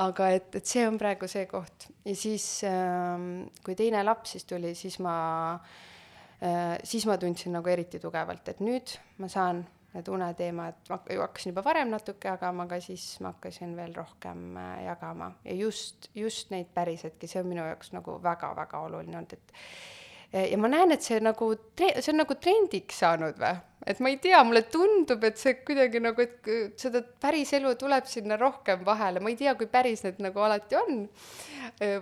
aga et, et see on praegu see koht ja siis ähm, kui teine laps siis tuli, siis ma äh,, siis ma tundsin nagu eriti tugevalt, et nüüd ma saan need uneteemad, ma hakkasin juba varem natuke jagama, aga siis ma hakkasin veel rohkem äh, jagama. Ja just, just neid päris hetki, see on minu jaoks nagu väga-väga oluline olnud, et ja ma näen, et see nagu, see on nagu trendiks saanud või, et ma ei tea, mulle tundub, et see kuidagi nagu, et seda päris elu tuleb sinna rohkem vahele, ma ei tea, kui päris need nagu alati on.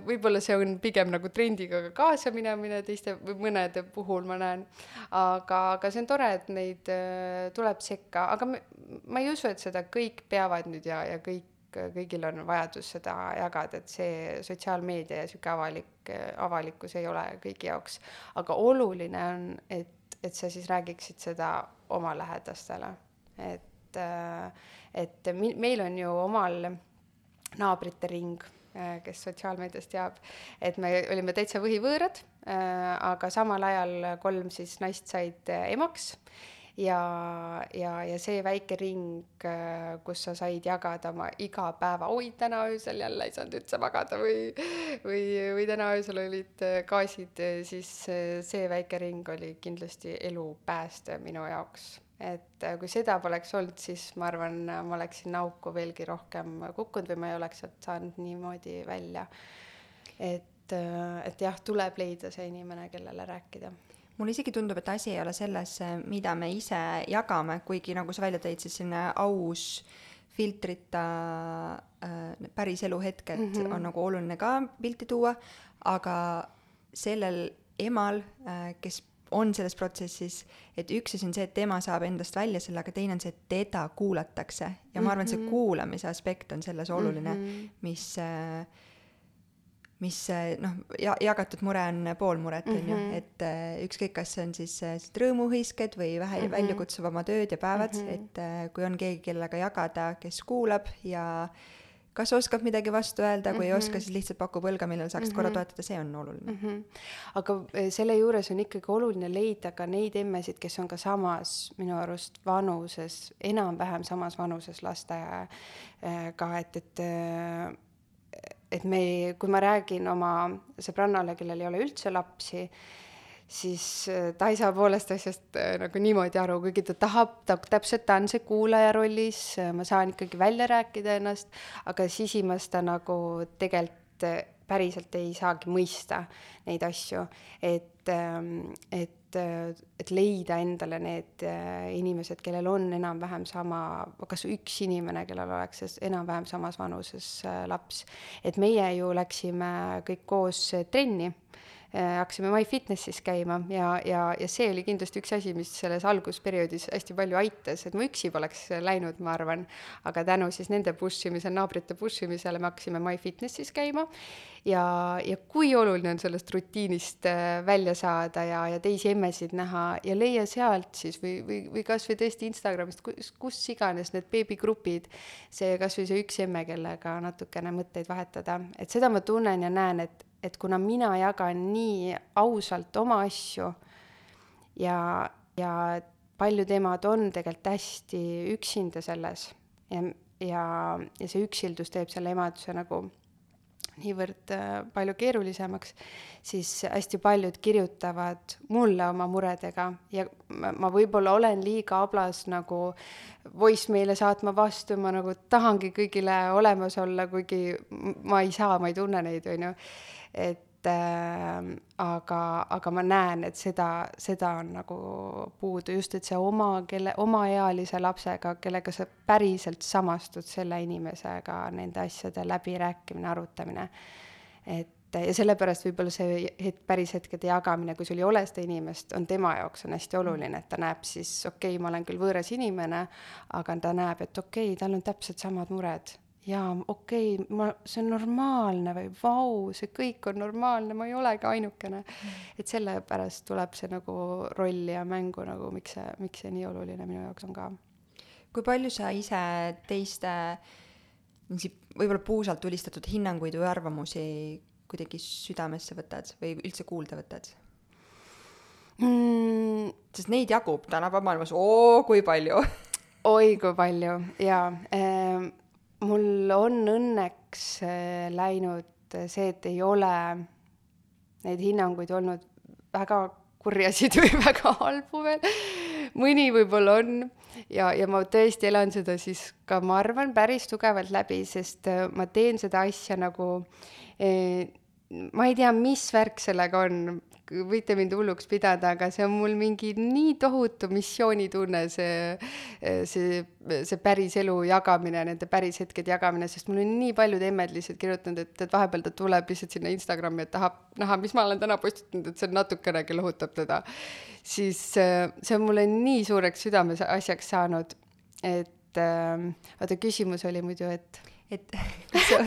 võib-olla see on pigem nagu trendiga ka kaasa minemine teiste või mõnede puhul ma näen. aga, aga see on tore, et neid äh, tuleb sekka, aga me, ma ei usu, et seda kõik peavad nüüd ja, ja kõik kõigil on vajadus seda jagada, et see sotsiaalmeedia ja sihuke avalik, avalikkus ei ole kõigi jaoks. aga oluline on, et et sa siis räägiksid seda oma lähedastele, et, et meil on ju omal naabrite ring, kes sotsiaalmeedias teab, et me olime täitsa võhivõõrad, aga samal ajal kolm siis naist said emaks ja, ja, ja see väike ring, kus sa said jagada oma igapäeva, oi, täna öösel jälle ei saanud üldse magada või, või, või täna öösel olid gaasid, siis see väike ring oli kindlasti elu päästev minu jaoks et kui seda poleks olnud, siis ma arvan, ma oleksin auku veelgi rohkem kukkunud või ma ei oleks sealt saanud niimoodi välja. et, et jah, tuleb leida see inimene, kellele rääkida mulle isegi tundub, et asi ei ole selles, mida me ise jagame, kuigi nagu sa välja tõid, siis selline aus filtrita äh, päris eluhetked mm -hmm. on nagu oluline ka pilti tuua, aga sellel emal äh,, kes on selles protsessis, et üks asi on see, et tema saab endast välja selle, aga teine on see, et teda kuulatakse ja ma arvan, et see mhm. kuulamise aspekt on selles oluline mm, -hmm. mis äh, mis noh, ja jagatud mure on pool muret, on ju, mhm. et äh, ükskõik, kas see on siis äh, rõõmuhõisked või vähe mm -hmm. väljakutsuv oma tööd ja päevad mm, -hmm. et kui on keegi, kellega jagada, kes kuulab ja kas oskab midagi vastu öelda, kui mm -hmm. ei oska, mhm. siis lihtsalt pakub õlga, millel saaks mm -hmm. korra toetada, see on oluline mm. -hmm. aga selle juures on ikkagi oluline leida ka neid emmesid, kes on ka samas minu arust vanuses, enam-vähem samas vanuses lastega, et, et et me, kui ma räägin oma sõbrannale, kellel ei ole üldse lapsi, siis äh, ta ei saa poolest asjast äh, nagu niimoodi aru, kuigi ta tahab, ta täpselt, ta on see kuulaja rollis, äh, ma saan ikkagi välja rääkida ennast, aga sisimas ta nagu tegelikult päriselt ei saagi mõista neid asju, et, ähm, et, et leida endale need äh, inimesed, kellel on enam-vähem sama, kas üks inimene, kellel oleks enam-vähem samas vanuses äh, laps. et meie ju läksime kõik koos trenni hakkasime MyFitnessis käima ja, ja, ja see oli kindlasti üks asi, mis selles algusperioodis hästi palju aitas, et ma üksi poleks läinud, ma arvan, aga tänu siis nende push imisele, naabrite push imisele me hakkasime MyFitnessis käima. Ja, ja kui oluline on sellest rutiinist äh, välja saada ja, ja teisi emmesid näha ja leia sealt siis või, või, või kas või tõesti Instagramist, kus, kus iganes need beebigrupid, see kas või see üks emme, kellega natukene mõtteid vahetada, et seda ma tunnen ja näen, et et kuna mina jagan nii ausalt oma asju ja, ja paljud emad on tegelikult hästi üksinda selles ja, ja, ja see üksildus teeb selle emaduse nagu niivõrd äh, palju keerulisemaks, siis hästi paljud kirjutavad mulle oma muredega ja ma, ma võib-olla olen liiga ablas nagu voicemail'e saatma vastu, ma nagu tahangi kõigile olemas olla, kuigi ma ei saa, ma ei tunne neid, on ju et äh, aga, aga ma näen, et seda, seda on nagu puudu, just et see oma, kelle, omaealise lapsega, kellega sa päriselt samastud selle inimesega, nende asjade läbirääkimine, arutamine. et ja sellepärast võib-olla see hetk, päris hetkede jagamine, kui sul ei ole seda inimest, on tema jaoks on hästi oluline, et ta näeb siis, okei okay,, ma olen küll võõras inimene, aga ta näeb, et okei okay,, tal on täpselt samad mured jaa, okei okay,, ma, see on normaalne või vau, see kõik on normaalne, ma ei olegi ainukene mm.. et sellepärast tuleb see nagu rolli ja mängu nagu, miks see, miks see nii oluline minu jaoks on ka. kui palju sa ise teiste võib-olla puusalt tulistatud hinnanguid või arvamusi kuidagi südamesse võtad või üldse kuulda võtad mm.? sest neid jagub tänapäeva maailmas oo kui palju oi kui palju jaa ehm mul on õnneks äh, läinud see, et ei ole neid hinnanguid olnud väga kurjasid või väga halbu veel. mõni võib-olla on ja, ja ma tõesti elan seda siis ka, ma arvan, päris tugevalt läbi, sest äh, ma teen seda asja nagu eh, ma ei tea, mis värk sellega on, võite mind hulluks pidada, aga see on mul mingi nii tohutu missioonitunne, see, see, see päris elu jagamine, nende päris hetkede jagamine, sest mul on nii paljud emmed lihtsalt kirjutanud, et, et vahepeal ta tuleb lihtsalt sinna Instagrami, et tahab näha, mis ma olen täna postitanud, et see natukenegi lohutab teda. siis see on mulle nii suureks südameasjaks saanud, et äh, vaata, küsimus oli muidu, et et see,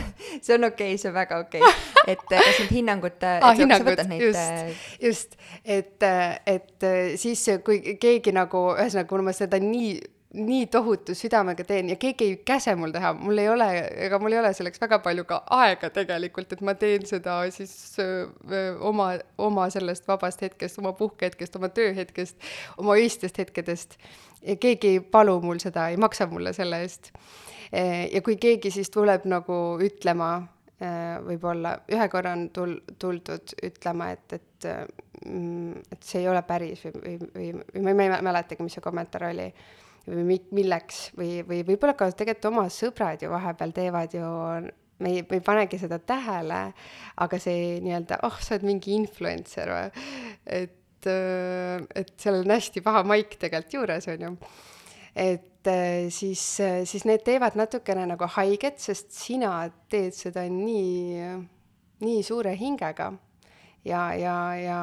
see on okei okay,, see on väga okei okay., et kas need hinnangud ah,, hinnangud, just, äh, just, et, et siis, kui keegi nagu, ühesõnaga, kuna ma seda nii nii tohutu südamega teen ja keegi ei käse mul teha, mul ei ole, ega mul ei ole selleks väga palju ka aega tegelikult, et ma teen seda siis öö, oma, oma sellest vabast hetkest, oma puhkehetkest, oma tööhetkest, oma öistest hetkedest. ja keegi ei palu mul seda, ei maksa mulle selle eest. Eh, ja kui keegi siis tuleb nagu ütlema, eh, võib-olla ühe korra on tul-, tuldud ütlema, et, et, mm, et see ei ole päris või, või, või, või ma ei mäletagi, mis see kommentaar oli või mi-, milleks või, või võib-olla ka tegelikult oma sõbrad ju vahepeal teevad ju me ei, me ei panegi seda tähele, aga see nii-öelda, oh, sa oled mingi influencer või, et, et seal on hästi paha maik tegelikult juures, on ju. et äh, siis, äh, siis need teevad natukene nagu haiget, sest sina teed seda nii, nii suure hingega. Ja, ja, ja,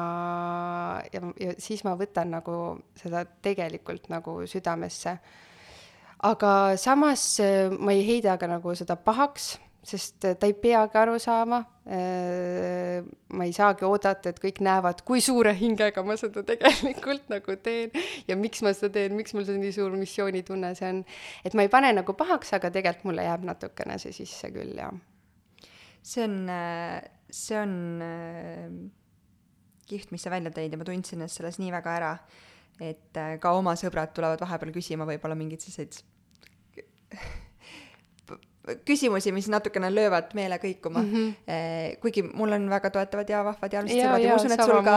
ja, ja siis ma võtan nagu seda tegelikult nagu südamesse. aga samas äh, ma ei heida ka nagu seda pahaks sest ta ei peagi aru saama. Äh, ma ei saagi oodata, et kõik näevad, kui suure hingega ma seda tegelikult nagu teen ja miks ma seda teen, miks mul see nii suur missioonitunne see on. et ma ei pane nagu pahaks, aga tegelikult mulle jääb natukene see sisse küll, jah. see on, see on äh, kihvt, mis sa välja tõid ja ma tundsin ennast selles nii väga ära, et äh, ka oma sõbrad tulevad vahepeal küsima võib-olla mingeid selliseid küsimusi, mis natukene löövad meele kõikuma mm. -hmm. kuigi mul on väga toetavad ja vahvad ja armsad sõbrad ja ma usun, et sul ka,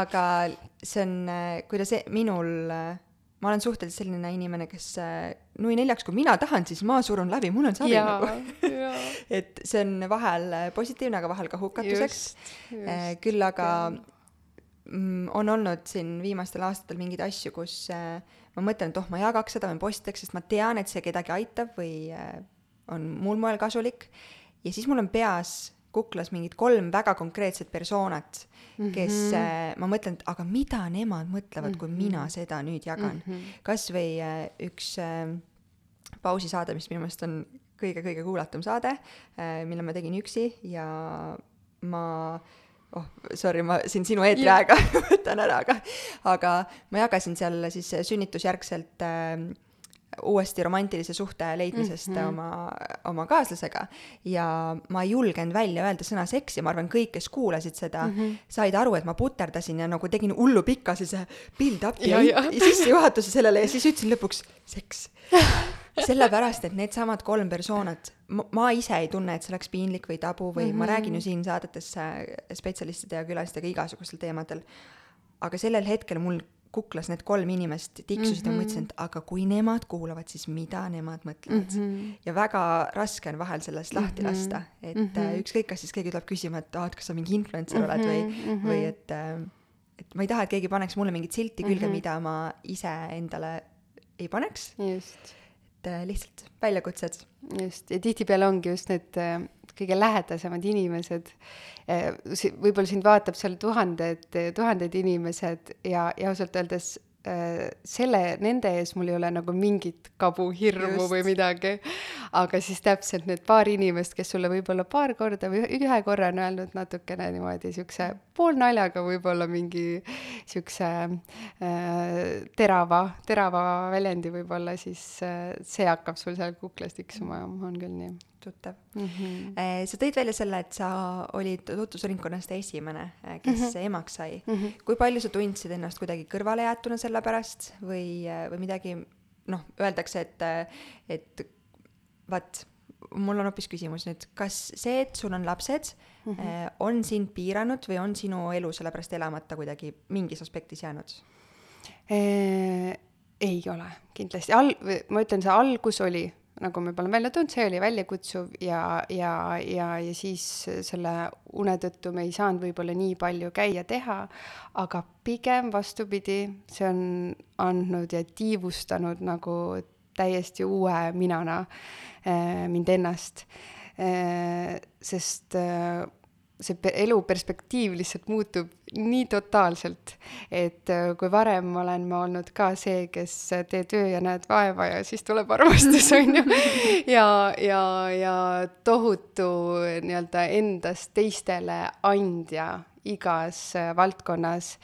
aga see on, kuidas e-, minul, ma olen suhteliselt selline inimene, kes äh, nui neljaks, kui mina tahan, siis ma surun läbi, mul on savi jaa nagu. et see on vahel äh, positiivne, aga vahel ka hukatuseks. just küll aga mm, on olnud siin viimastel aastatel mingeid asju, kus äh, ma mõtlen, et oh, ma jagaks seda või postitaks, sest ma tean, et see kedagi aitab või äh, on muul moel kasulik. ja siis mul on peas kuklas mingid kolm väga konkreetset persoonat, kes mm, -hmm. ma mõtlen, et aga mida nemad mõtlevad, kui mina seda nüüd jagan mm. -hmm. kas või äh, üks äh, pausisaade, mis minu meelest on kõige-kõige kuulatum saade, mille ma tegin üksi ja ma oh, sorry, ma siin sinu eetriaega võtan ära, aga aga ma jagasin seal siis sünnitusjärgselt äh, uuesti romantilise suhte leidmisest mm -hmm. oma, oma kaaslasega ja ma ei julgenud välja öelda sõna seks ja ma arvan, kõik, kes kuulasid seda mm, -hmm. said aru, et ma puterdasin ja nagu tegin hullu pika sellise build-up'i Ja, ja. sissejuhatuse sellele ja siis ütlesin lõpuks seks. sellepärast, et needsamad kolm persoonat, ma ise ei tunne, et see oleks piinlik või tabu või mm -hmm. ma räägin ju siin saadetes äh, spetsialistide ja külalistega igasugustel teemadel. aga sellel hetkel mul kuklas need kolm inimest tiksusid mm -hmm. ja ma mõtlesin, et aga kui nemad kuulavad, siis mida nemad mõtlevad mm. -hmm. ja väga raske on vahel sellest lahti Mhm. lasta, et mm Mhm. -hmm. ükskõik, kas siis keegi tuleb küsima, et aa, et kas sa mingi influencer oled või Mhm, mhm. või et äh, et ma ei taha, et keegi paneks mulle mingit silti külge mm, Mhm. -hmm. mida ma ise endale ei paneks, just et äh, lihtsalt väljakutsed. just, ja tihtipeale ongi just need äh, kõige lähedasemad inimesed, võib-olla sind vaatab seal tuhanded, tuhanded inimesed ja, ja ausalt öeldes äh, selle, nende ees mul ei ole nagu mingit kabu, hirmu Just. või midagi, aga siis täpselt need paar inimest, kes sulle võib-olla paar korda või ühe- ühe korra on öelnud natukene niimoodi siukse poolnaljaga võib-olla mingi siukse äh, terava, terava väljendi võib-olla, siis äh, see hakkab sul seal kuklas tiksuma ja on küll nii tuttav. mm. -hmm. sa tõid välja selle, et sa olid tutvusringkonnast esimene, kes mm -hmm. emaks sai mm. -hmm. kui palju sa tundsid ennast kuidagi kõrvalejäetuna selle pärast või, või midagi, noh, öeldakse, et, et vaat, mul on hoopis küsimus nüüd, kas see, et sul on lapsed mm, -hmm. on sind piiranud või on sinu elu sellepärast elamata kuidagi mingis aspektis jäänud? Eh, ei ole kindlasti, al-, ma ütlen, see algus oli, nagu me oleme välja toonud, see oli väljakutsuv ja, ja, ja, ja siis selle une tõttu me ei saanud võib-olla nii palju käia teha, aga pigem vastupidi, see on andnud ja tiivustanud nagu täiesti uue minana eh, mind ennast eh,, sest eh, see elu perspektiiv lihtsalt muutub nii totaalselt, et äh, kui varem olen ma olnud ka see, kes äh, tee töö ja näed vaeva ja siis tuleb armastus, on ju. ja, ja, ja tohutu nii-öelda endast teistele andja igas äh, valdkonnas,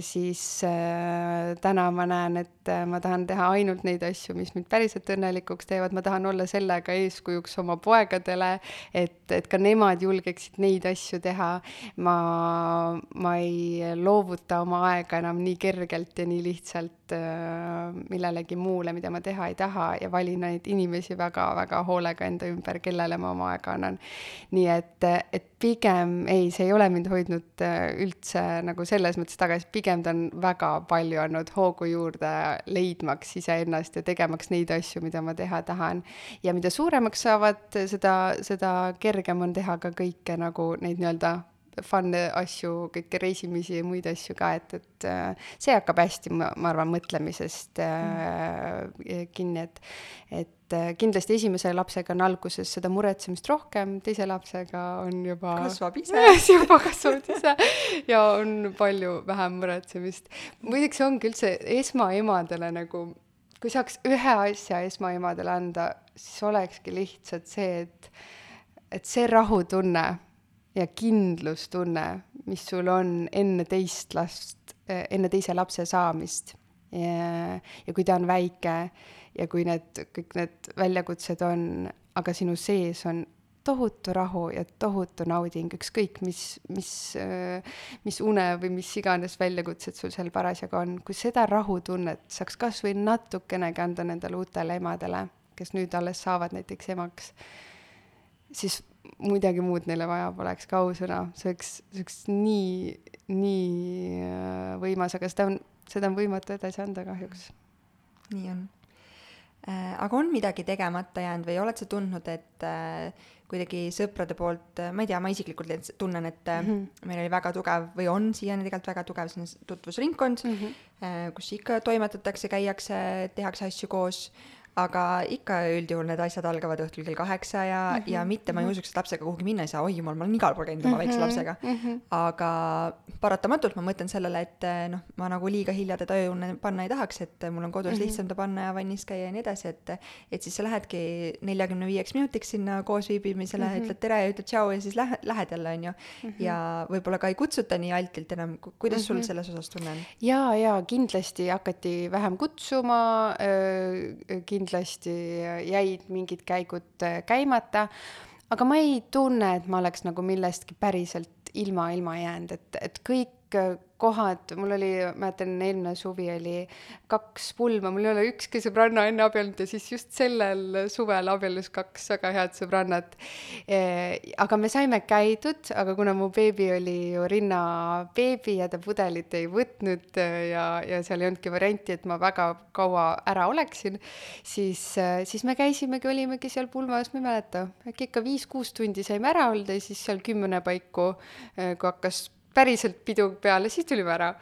siis äh, täna ma näen, et äh, ma tahan teha ainult neid asju, mis mind päriselt õnnelikuks teevad, ma tahan olla sellega eeskujuks oma poegadele, et, et ka nemad julgeksid neid asju teha. ma, ma ei loovuta oma aega enam nii kergelt ja nii lihtsalt millelegi muule, mida ma teha ei taha ja valin neid inimesi väga-väga hoolega enda ümber, kellele ma oma aega annan. nii et, et pigem ei, see ei ole mind hoidnud äh, üldse nagu selles mõttes tagasi, pigem ta on väga palju andnud hoogu juurde leidmaks iseennast ja tegemaks neid asju, mida ma teha tahan. ja mida suuremaks saavad, seda, seda kergem on teha ka kõike nagu neid nii-öelda fun asju, kõiki reisimisi ja muid asju ka, et, et äh, see hakkab hästi, ma, arvan, mõtlemisest äh, kinni, et et äh, kindlasti esimese lapsega on alguses seda muretsemist rohkem, teise lapsega on juba kasvab ise. juba kasvavad ise ja on palju vähem muretsemist. muideks ongi üldse esmaemadele nagu, kui saaks ühe asja esmaemadele anda, siis olekski lihtsalt see, et, et see rahutunne ja kindlustunne, mis sul on enne teist last, enne teise lapse saamist ja, ja kui ta on väike ja kui need kõik need väljakutsed on, aga sinu sees on tohutu rahu ja tohutu nauding, ükskõik mis, mis, mis une või mis iganes väljakutsed sul seal parasjagu on, kui seda rahutunnet saaks kas või natukenegi anda nendele uutele emadele, kes nüüd alles saavad näiteks emaks, siis midagi muud neile vaja poleks ka ausõna, see oleks, see oleks nii, nii äh, võimas, aga seda on, seda on võimatu edasi anda kahjuks nii on. Aga on midagi tegemata jäänud või oled sa tundnud, et äh, kuidagi sõprade poolt, ma ei tea, ma isiklikult tunnen, et mm -hmm. meil oli väga tugev või on siiani tegelikult väga tugev selline tutvusringkond mm, -hmm. kus ikka toimetatakse, käiakse, tehakse asju koos aga ikka üldjuhul need asjad algavad õhtul kell kaheksa ja mm, -hmm. ja mitte ma ei mhm. usuks, et lapsega kuhugi minna ei saa, oi jumal, ma olen igal pool käinud oma mm -hmm. väikse lapsega mm. -hmm. aga paratamatult ma mõtlen sellele, et noh, ma nagu liiga hilja teda ööunne panna ei tahaks, et mul on kodus mm -hmm. lihtsam ta panna ja vannis käia ja nii edasi, et et siis sa lähedki neljakümne viieks minutiks sinna koos viibimisele mm, -hmm. ütled tere ja ütled tšau ja siis lähed, lähed jälle, on ju mm. -hmm. ja võib-olla ka ei kutsuta nii altilt enam, kuidas mm -hmm. sul mhm. selles osas tunne on? jaa, jaa, kindlasti hakati vähem kutsuma äh,, kindlasti jäid mingid käigud äh, käimata, aga ma ei tunne, et ma oleks nagu millestki päriselt ilma, ilma jäänud, et, et kõik kohad, mul oli, mäletan, eelmine suvi oli kaks pulma, mul ei ole ükski sõbranna enne abiellunud ja siis just sellel suvel abiellus kaks väga head sõbrannat e,. aga me saime käidud, aga kuna mu beebi oli ju rinnabeebi ja ta pudelit ei võtnud ja, ja seal ei olnudki varianti, et ma väga kaua ära oleksin, siis, siis me käisimegi, olimegi seal pulmas, ma ei mäleta, äkki ikka viis-kuus tundi saime ära olla ja siis seal kümne paiku, kui hakkas päriselt pidu peale, siis tulime ära.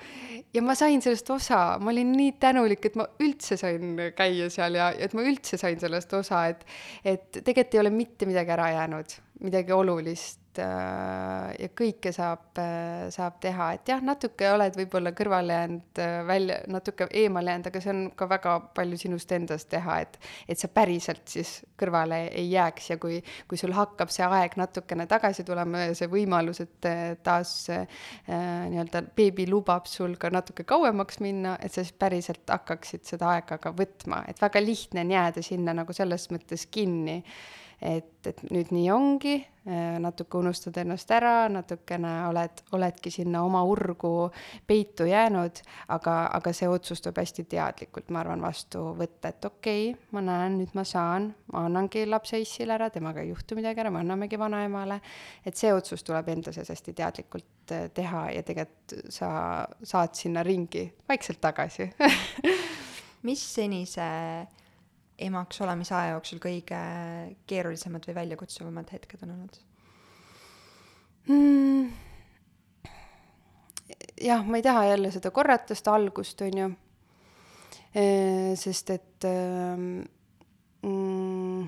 ja ma sain sellest osa, ma olin nii tänulik, et ma üldse sain käia seal ja, et ma üldse sain sellest osa, et, et tegelikult ei ole mitte midagi ära jäänud, midagi olulist ja kõike saab, äh, saab teha, et jah, natuke oled võib-olla kõrvale jäänud, äh, välja, natuke eemale jäänud, aga see on ka väga palju sinust endast teha, et, et sa päriselt siis kõrvale ei jääks. Ja kui, kui sul hakkab see aeg natukene tagasi tulema ja see võimalus, et taas äh, nii-öelda beebi lubab sul ka natuke kauemaks minna, et sa siis päriselt hakkaksid seda aega ka võtma, et väga lihtne on jääda sinna nagu selles mõttes kinni et, et nüüd nii ongi, natuke unustad ennast ära, natukene oled, oledki sinna oma urgu peitu jäänud, aga, aga see otsus tuleb hästi teadlikult, ma arvan, vastu võtta, et okei okay,, ma näen, nüüd ma saan, ma annangi lapse issile ära, temaga ei juhtu midagi ära, me annamegi vanaemale, et see otsus tuleb enda sees hästi teadlikult äh, teha ja tegelikult sa saad sinna ringi vaikselt tagasi. Mis senise emaks olemise aja jooksul kõige keerulisemad või väljakutsuvamad hetked on olnud mm.? jah, ma ei taha jälle seda korrata, seda algust, on ju. sest et ähm, mm,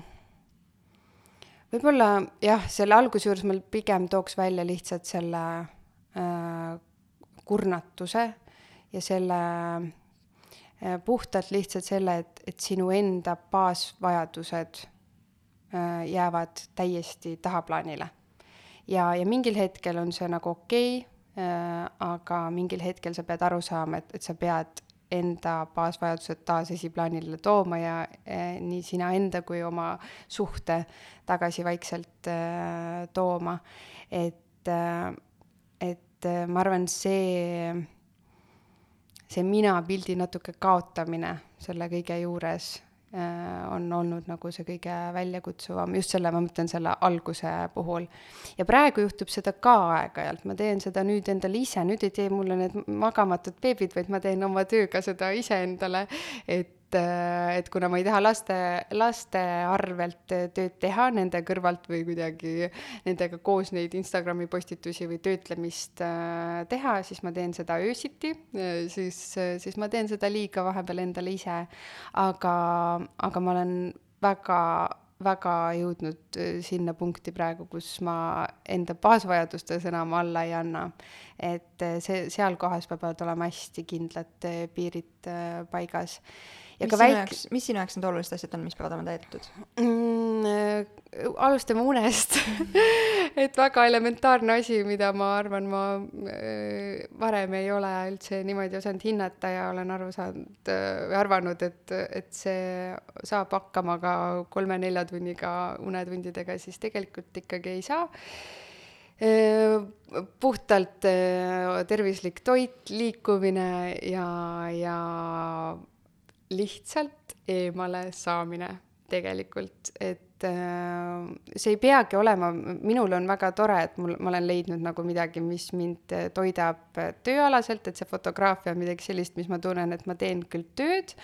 võib-olla jah, selle alguse juures ma pigem tooks välja lihtsalt selle äh, kurnatuse ja selle puhtalt lihtsalt selle, et, et sinu enda baasvajadused äh, jäävad täiesti tahaplaanile. ja, ja mingil hetkel on see nagu okei okay,, äh, aga mingil hetkel sa pead aru saama, et, et sa pead enda baasvajadused taas esiplaanile tooma ja eh, nii sina enda kui oma suhte tagasi vaikselt eh, tooma. et eh,, et ma arvan, see see mina-pildi natuke kaotamine selle kõige juures äh, on olnud nagu see kõige väljakutsuvam, just selle, ma mõtlen selle alguse puhul. ja praegu juhtub seda ka aeg-ajalt, ma teen seda nüüd endale ise, nüüd ei tee mulle need magamatud beebid, vaid ma teen oma tööga seda iseendale, et äh, et kuna ma ei taha laste, laste arvelt tööd teha nende kõrvalt või kuidagi nendega koos neid Instagrami postitusi või töötlemist äh, teha, siis ma teen seda öösiti, äh, siis, siis ma teen seda liiga vahepeal endale ise. aga, aga ma olen väga väga jõudnud sinna punkti praegu, kus ma enda baasvajadustes enam alla ei anna. et see, seal kohas peavad olema hästi kindlad piirid paigas ja mis ka väike. mis sinu jaoks need olulised asjad on, mis peavad olema täidetud mm,? Äh, alustame unest et väga elementaarne asi, mida ma arvan, ma äh, varem ei ole üldse niimoodi osanud hinnata ja olen aru saanud äh,, või arvanud, et, et see saab hakkama ka kolme-nelja tunniga unetundidega, siis tegelikult ikkagi ei saa äh, puhtalt äh, tervislik toit, liikumine ja, ja lihtsalt eemale saamine tegelikult, et see ei peagi olema, minul on väga tore, et mul, ma olen leidnud nagu midagi, mis mind äh, toidab äh, tööalaselt, et see fotograafia on midagi sellist, mis ma tunnen, et ma teen küll tööd,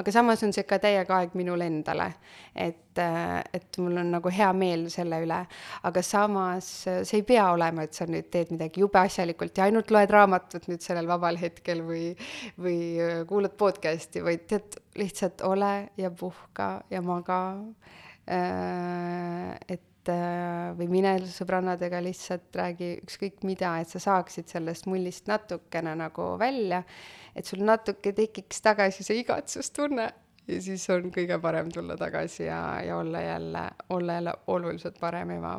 aga samas on see ka täiega aeg minule endale. et, et mul on nagu hea meel selle üle, aga samas see ei pea olema, et sa nüüd teed midagi jube asjalikult ja ainult loed raamatut nüüd sellel vabal hetkel või, või kuulad podcast'i, vaid tead, lihtsalt ole ja puhka ja maga Äh, et äh, või mine sõbrannadega lihtsalt räägi ükskõik mida, et sa saaksid sellest mullist natukene nagu välja, et sul natuke tekiks tagasi see igatsustunne ja siis on kõige parem tulla tagasi ja, ja olla jälle, olla jälle oluliselt parem ema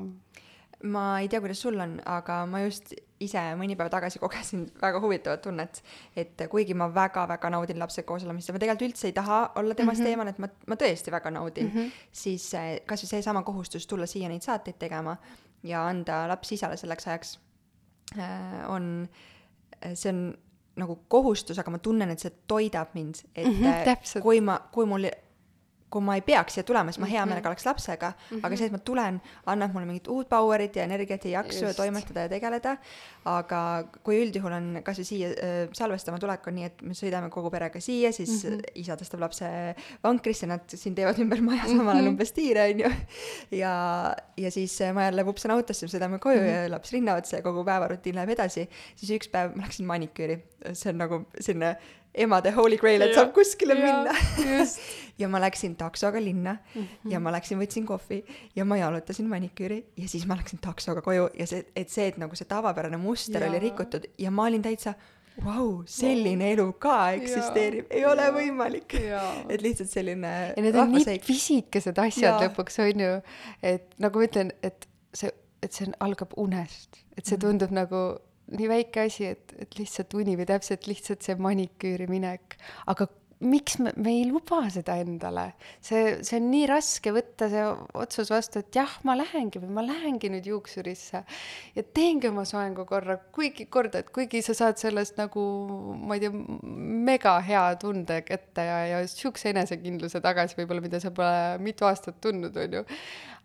ma ei tea, kuidas sul on, aga ma just ise mõni päev tagasi kogesin väga huvitavat tunnet, et kuigi ma väga-väga naudin lapsega koos olemist ja ma tegelikult üldse ei taha olla temast mm -hmm. eemal, et ma, ma tõesti väga naudin mm, -hmm. siis eh, kasvõi seesama kohustus tulla siia neid saateid tegema ja anda laps isale selleks ajaks äh, on, see on nagu kohustus, aga ma tunnen, et see toidab mind, et mm -hmm, kui ma, kui mul kui ma ei peaks siia tulema, siis ma hea mhm. meelega oleks lapsega mm, -hmm. aga see, et ma tulen, annab mulle mingit uut power'it ja energiat ja jaksu Just. ja toimetada ja tegeleda. aga kui üldjuhul on kasvõi siia äh, salvestama tulek on nii, et me sõidame kogu perega siia, siis mm -hmm. isa tõstab lapse vankrisse, nad siin teevad ümber maja samal ajal mm -hmm. umbes tiire onju. ja, ja siis ma jälle vupsan autosse, sõidame koju mm -hmm. ja laps rinna otsa ja kogu päevarutiin läheb edasi. siis üks päev ma läksin maniküüri, see on nagu selline emade holy grail, et ja, saab kuskile ja, minna ja ma läksin taksoga linna mm -hmm. ja ma läksin, võtsin kohvi ja ma jalutasin maniküüri ja siis ma läksin taksoga koju ja see, et see, et nagu see tavapärane muster ja. oli rikutud ja ma olin täitsa vau wow,, selline wow. elu ka eksisteerib, ei ja. ole võimalik. et lihtsalt selline. ja need on nii pisikesed asjad ja. lõpuks on ju, et nagu ma ütlen, et see, et see on, algab unest, et see mhm. tundub mm -hmm. nagu nii väike asi, et, et lihtsalt uni või täpselt lihtsalt see maniküüri minek, aga miks me, me ei luba seda endale? see, see on nii raske võtta see otsus vastu, et jah, ma lähengi või ma lähengi nüüd juuksurisse ja teengi oma soengu korra, kuigi korda, et kuigi sa saad sellest nagu, ma ei tea, mega hea tunde kätte ja, ja siukse enesekindluse tagasi võib-olla, mida sa pole mitu aastat tundnud, on ju.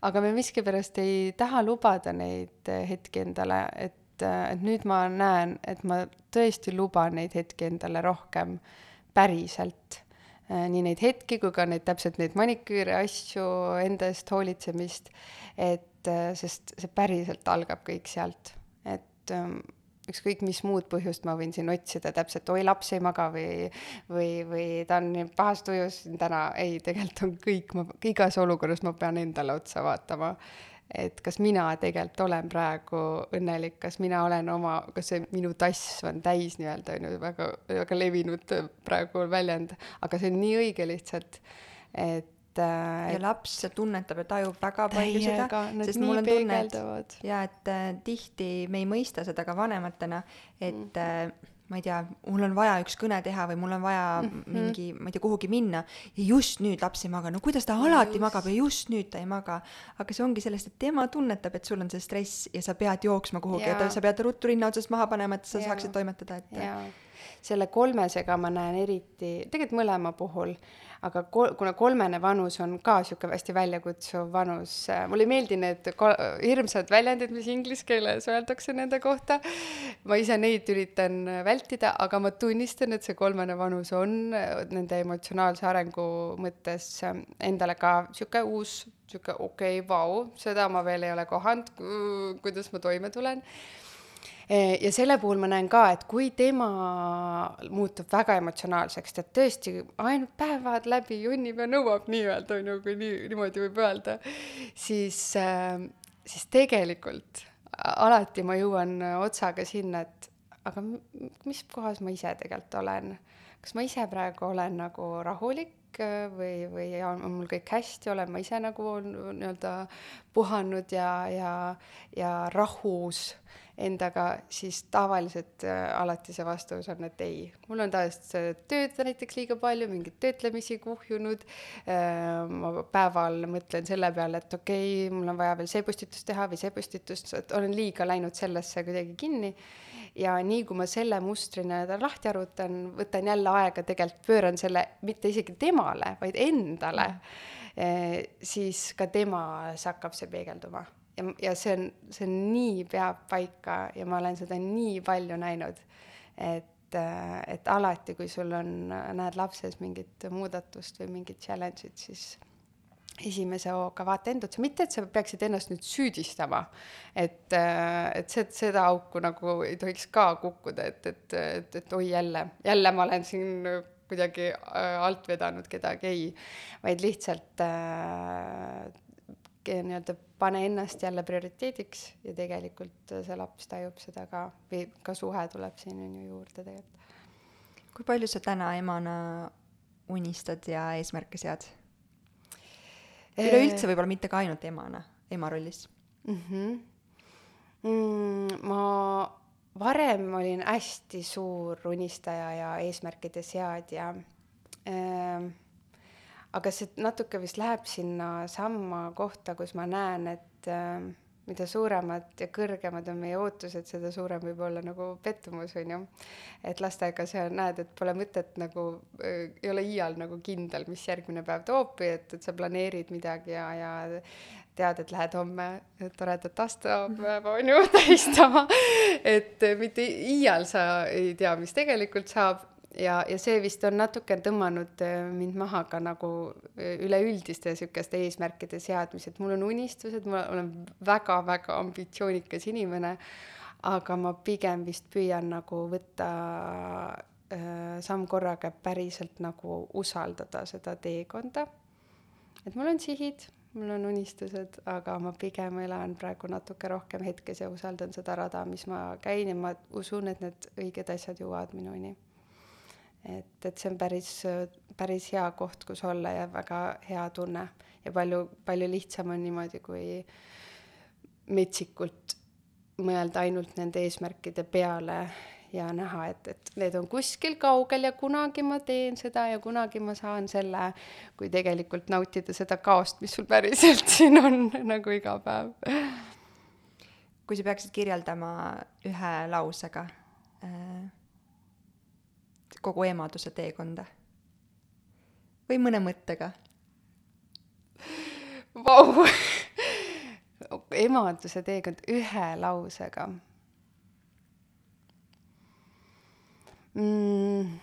aga me miskipärast ei taha lubada neid hetki endale, et et, et nüüd ma näen, et ma tõesti luban neid hetki endale rohkem päriselt. Äh, nii neid hetki kui ka neid täpselt neid maniküüre, asju, enda eest hoolitsemist, et äh, sest see päriselt algab kõik sealt, et ähm, ükskõik mis muud põhjust ma võin siin otsida täpselt, oi laps ei maga või, või, või ta on pahas tujus täna, ei, tegelikult on kõik, ma igas olukorras ma pean endale otsa vaatama et kas mina tegelikult olen praegu õnnelik, kas mina olen oma, kas see minu tass on täis nii-öelda, on ju, väga, väga levinud praegu väljend, aga see on nii õige lihtsalt, et äh, ja laps tunnetab ja tajub väga palju seda, sest mul on tunne, et ja et äh, tihti me ei mõista seda ka vanematena, et mm. äh, ma ei tea, mul on vaja üks kõne teha või mul on vaja mm -hmm. mingi, ma ei tea, kuhugi minna ja just nüüd laps ei maga, no kuidas ta alati just. magab ja just nüüd ta ei maga. aga see ongi sellest, et tema tunnetab, et sul on see stress ja sa pead jooksma kuhugi ja, ja sa pead ruttu rinna otsast maha panema, et sa ja. saaksid toimetada, et. Selle kolmesega ma näen eriti, tegelikult mõlema puhul aga kol-, kuna kolmene vanus on ka niisugune hästi väljakutsuv vanus, äh, mulle ei meeldi need ko-, hirmsad väljendid, mis inglise keeles öeldakse nende kohta, ma ise neid üritan vältida, aga ma tunnistan, et see kolmene vanus on äh, nende emotsionaalse arengu mõttes äh, endale ka niisugune uus, niisugune okei okay,, vau, seda ma veel ei ole kohanud, kuidas ma toime tulen ja selle puhul ma näen ka, et kui tema muutub väga emotsionaalseks, ta tõesti ainult päevad läbi junnib ja nõuab nii-öelda, on ju, kui nii, niimoodi võib öelda, siis, äh, siis tegelikult alati ma jõuan otsaga sinna, et aga mis kohas ma ise tegelikult olen. kas ma ise praegu olen nagu rahulik või, või on, on mul kõik hästi, olen ma ise nagu nii-öelda puhanud ja, ja, ja rahus endaga, siis tavaliselt äh, alati see vastus on, et ei. mul on tavaliselt tööd näiteks liiga palju, mingeid töötlemisi kuhjunud äh,. ma päeval mõtlen selle peale, et okei okay,, mul on vaja veel see postitus teha või see postitus, et olen liiga läinud sellesse kuidagi kinni. Ja nii kui ma selle mustri nii-öelda lahti arvutan, võtan jälle aega, tegelikult pööran selle mitte isegi temale, vaid endale mm siis ka temas hakkab see peegelduma. ja, ja see on, see on nii peab paika ja ma olen seda nii palju näinud, et, et alati, kui sul on, näed lapses mingit muudatust või mingit challenge'it, siis esimese hooga vaata enda otsa, mitte et sa peaksid ennast nüüd süüdistama, et, et see, seda auku nagu ei tohiks ka kukkuda, et, et, et, et oi jälle, jälle ma olen siin kuidagi äh, alt vedanud kedagi, ei, vaid lihtsalt äh, nii-öelda pane ennast jälle prioriteediks ja tegelikult see laps tajub seda ka või ka suhe tuleb siin on ju juurde tegelikult. kui palju sa täna emana unistad ja eesmärke sead? Üleüldse võib-olla mitte ka ainult emana, ema rollis mm. -hmm. Mm, ma varem olin hästi suur unistaja ja eesmärkide seadja ähm,. aga see natuke vist läheb sinna samma kohta, kus ma näen, et äh, mida suuremad ja kõrgemad on meie ootused, seda suurem võib olla nagu pettumus, on ju. et lastega sa näed, et pole mõtet nagu äh,, ei ole iial nagu kindel, mis järgmine päev toob või et, et sa planeerid midagi ja, ja tead, et lähed homme toredat aastapäeva on ju tähistama. et mitte iial sa ei tea, mis tegelikult saab ja, ja see vist on natuke tõmmanud äh, mind maha ka nagu äh, üleüldiste niisuguste eesmärkide seadmised, mul on unistused, ma olen väga-väga ambitsioonikas inimene, aga ma pigem vist püüan nagu võtta äh, samm korraga päriselt nagu usaldada seda teekonda. et mul on sihid, mul on unistused, aga ma pigem elan praegu natuke rohkem hetkes ja usaldan seda rada, mis ma käin ja ma usun, et need õiged asjad jõuavad minuni et, et see on päris, päris hea koht, kus olla ja väga hea tunne ja palju, palju lihtsam on niimoodi, kui metsikult mõelda ainult nende eesmärkide peale ja näha, et, et need on kuskil kaugel ja kunagi ma teen seda ja kunagi ma saan selle, kui tegelikult nautida seda kaost, mis sul päriselt siin on nagu iga päev. kui sa peaksid kirjeldama ühe lausega äh kogu emaduse teekonda? või mõne mõttega? Vau! emaduse teekond ühe lausega mm,.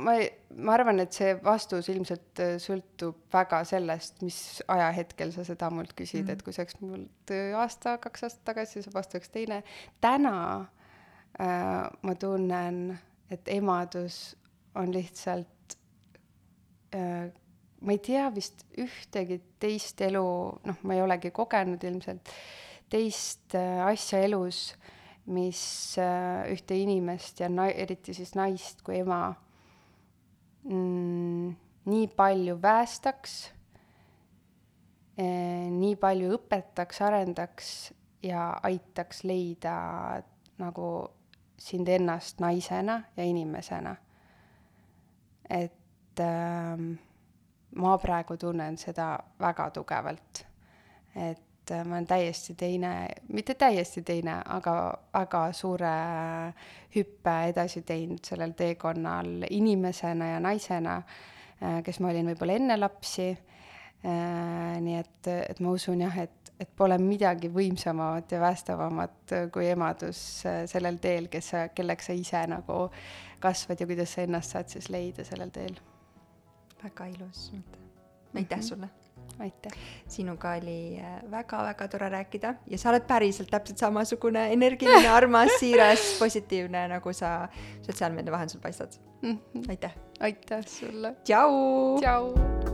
ma ei, ma arvan, et see vastus ilmselt äh, sõltub väga sellest, mis ajahetkel sa seda mult küsid mm., et kui see oleks mult äh, aasta, kaks aastat tagasi, siis vastus oleks teine. täna äh, ma tunnen et emadus on lihtsalt äh, ma ei tea vist ühtegi teist elu, noh, ma ei olegi kogenud ilmselt teist äh, asja elus, mis äh, ühte inimest ja na-, eriti siis naist kui ema mm, nii palju päästaks eh,, nii palju õpetaks, arendaks ja aitaks leida nagu sind ennast naisena ja inimesena. et äh, ma praegu tunnen seda väga tugevalt. et äh, ma olen täiesti teine, mitte täiesti teine, aga väga suure hüppe edasi teinud sellel teekonnal inimesena ja naisena äh,, kes ma olin võib-olla enne lapsi äh,. nii et, et ma usun jah, et et pole midagi võimsamamat ja päästavamat kui emadus äh, sellel teel, kes sa, kelleks sa ise nagu kasvad ja kuidas sa ennast saad siis leida sellel teel. väga ilus mõte. aitäh mm -hmm. sulle! aitäh! sinuga oli väga-väga äh, tore rääkida ja sa oled päriselt täpselt samasugune energiline, armas, siiras, positiivne, nagu sa sotsiaalmeedia vahendusel paistad mm. -hmm. aitäh! aitäh sulle! tšau! tšau!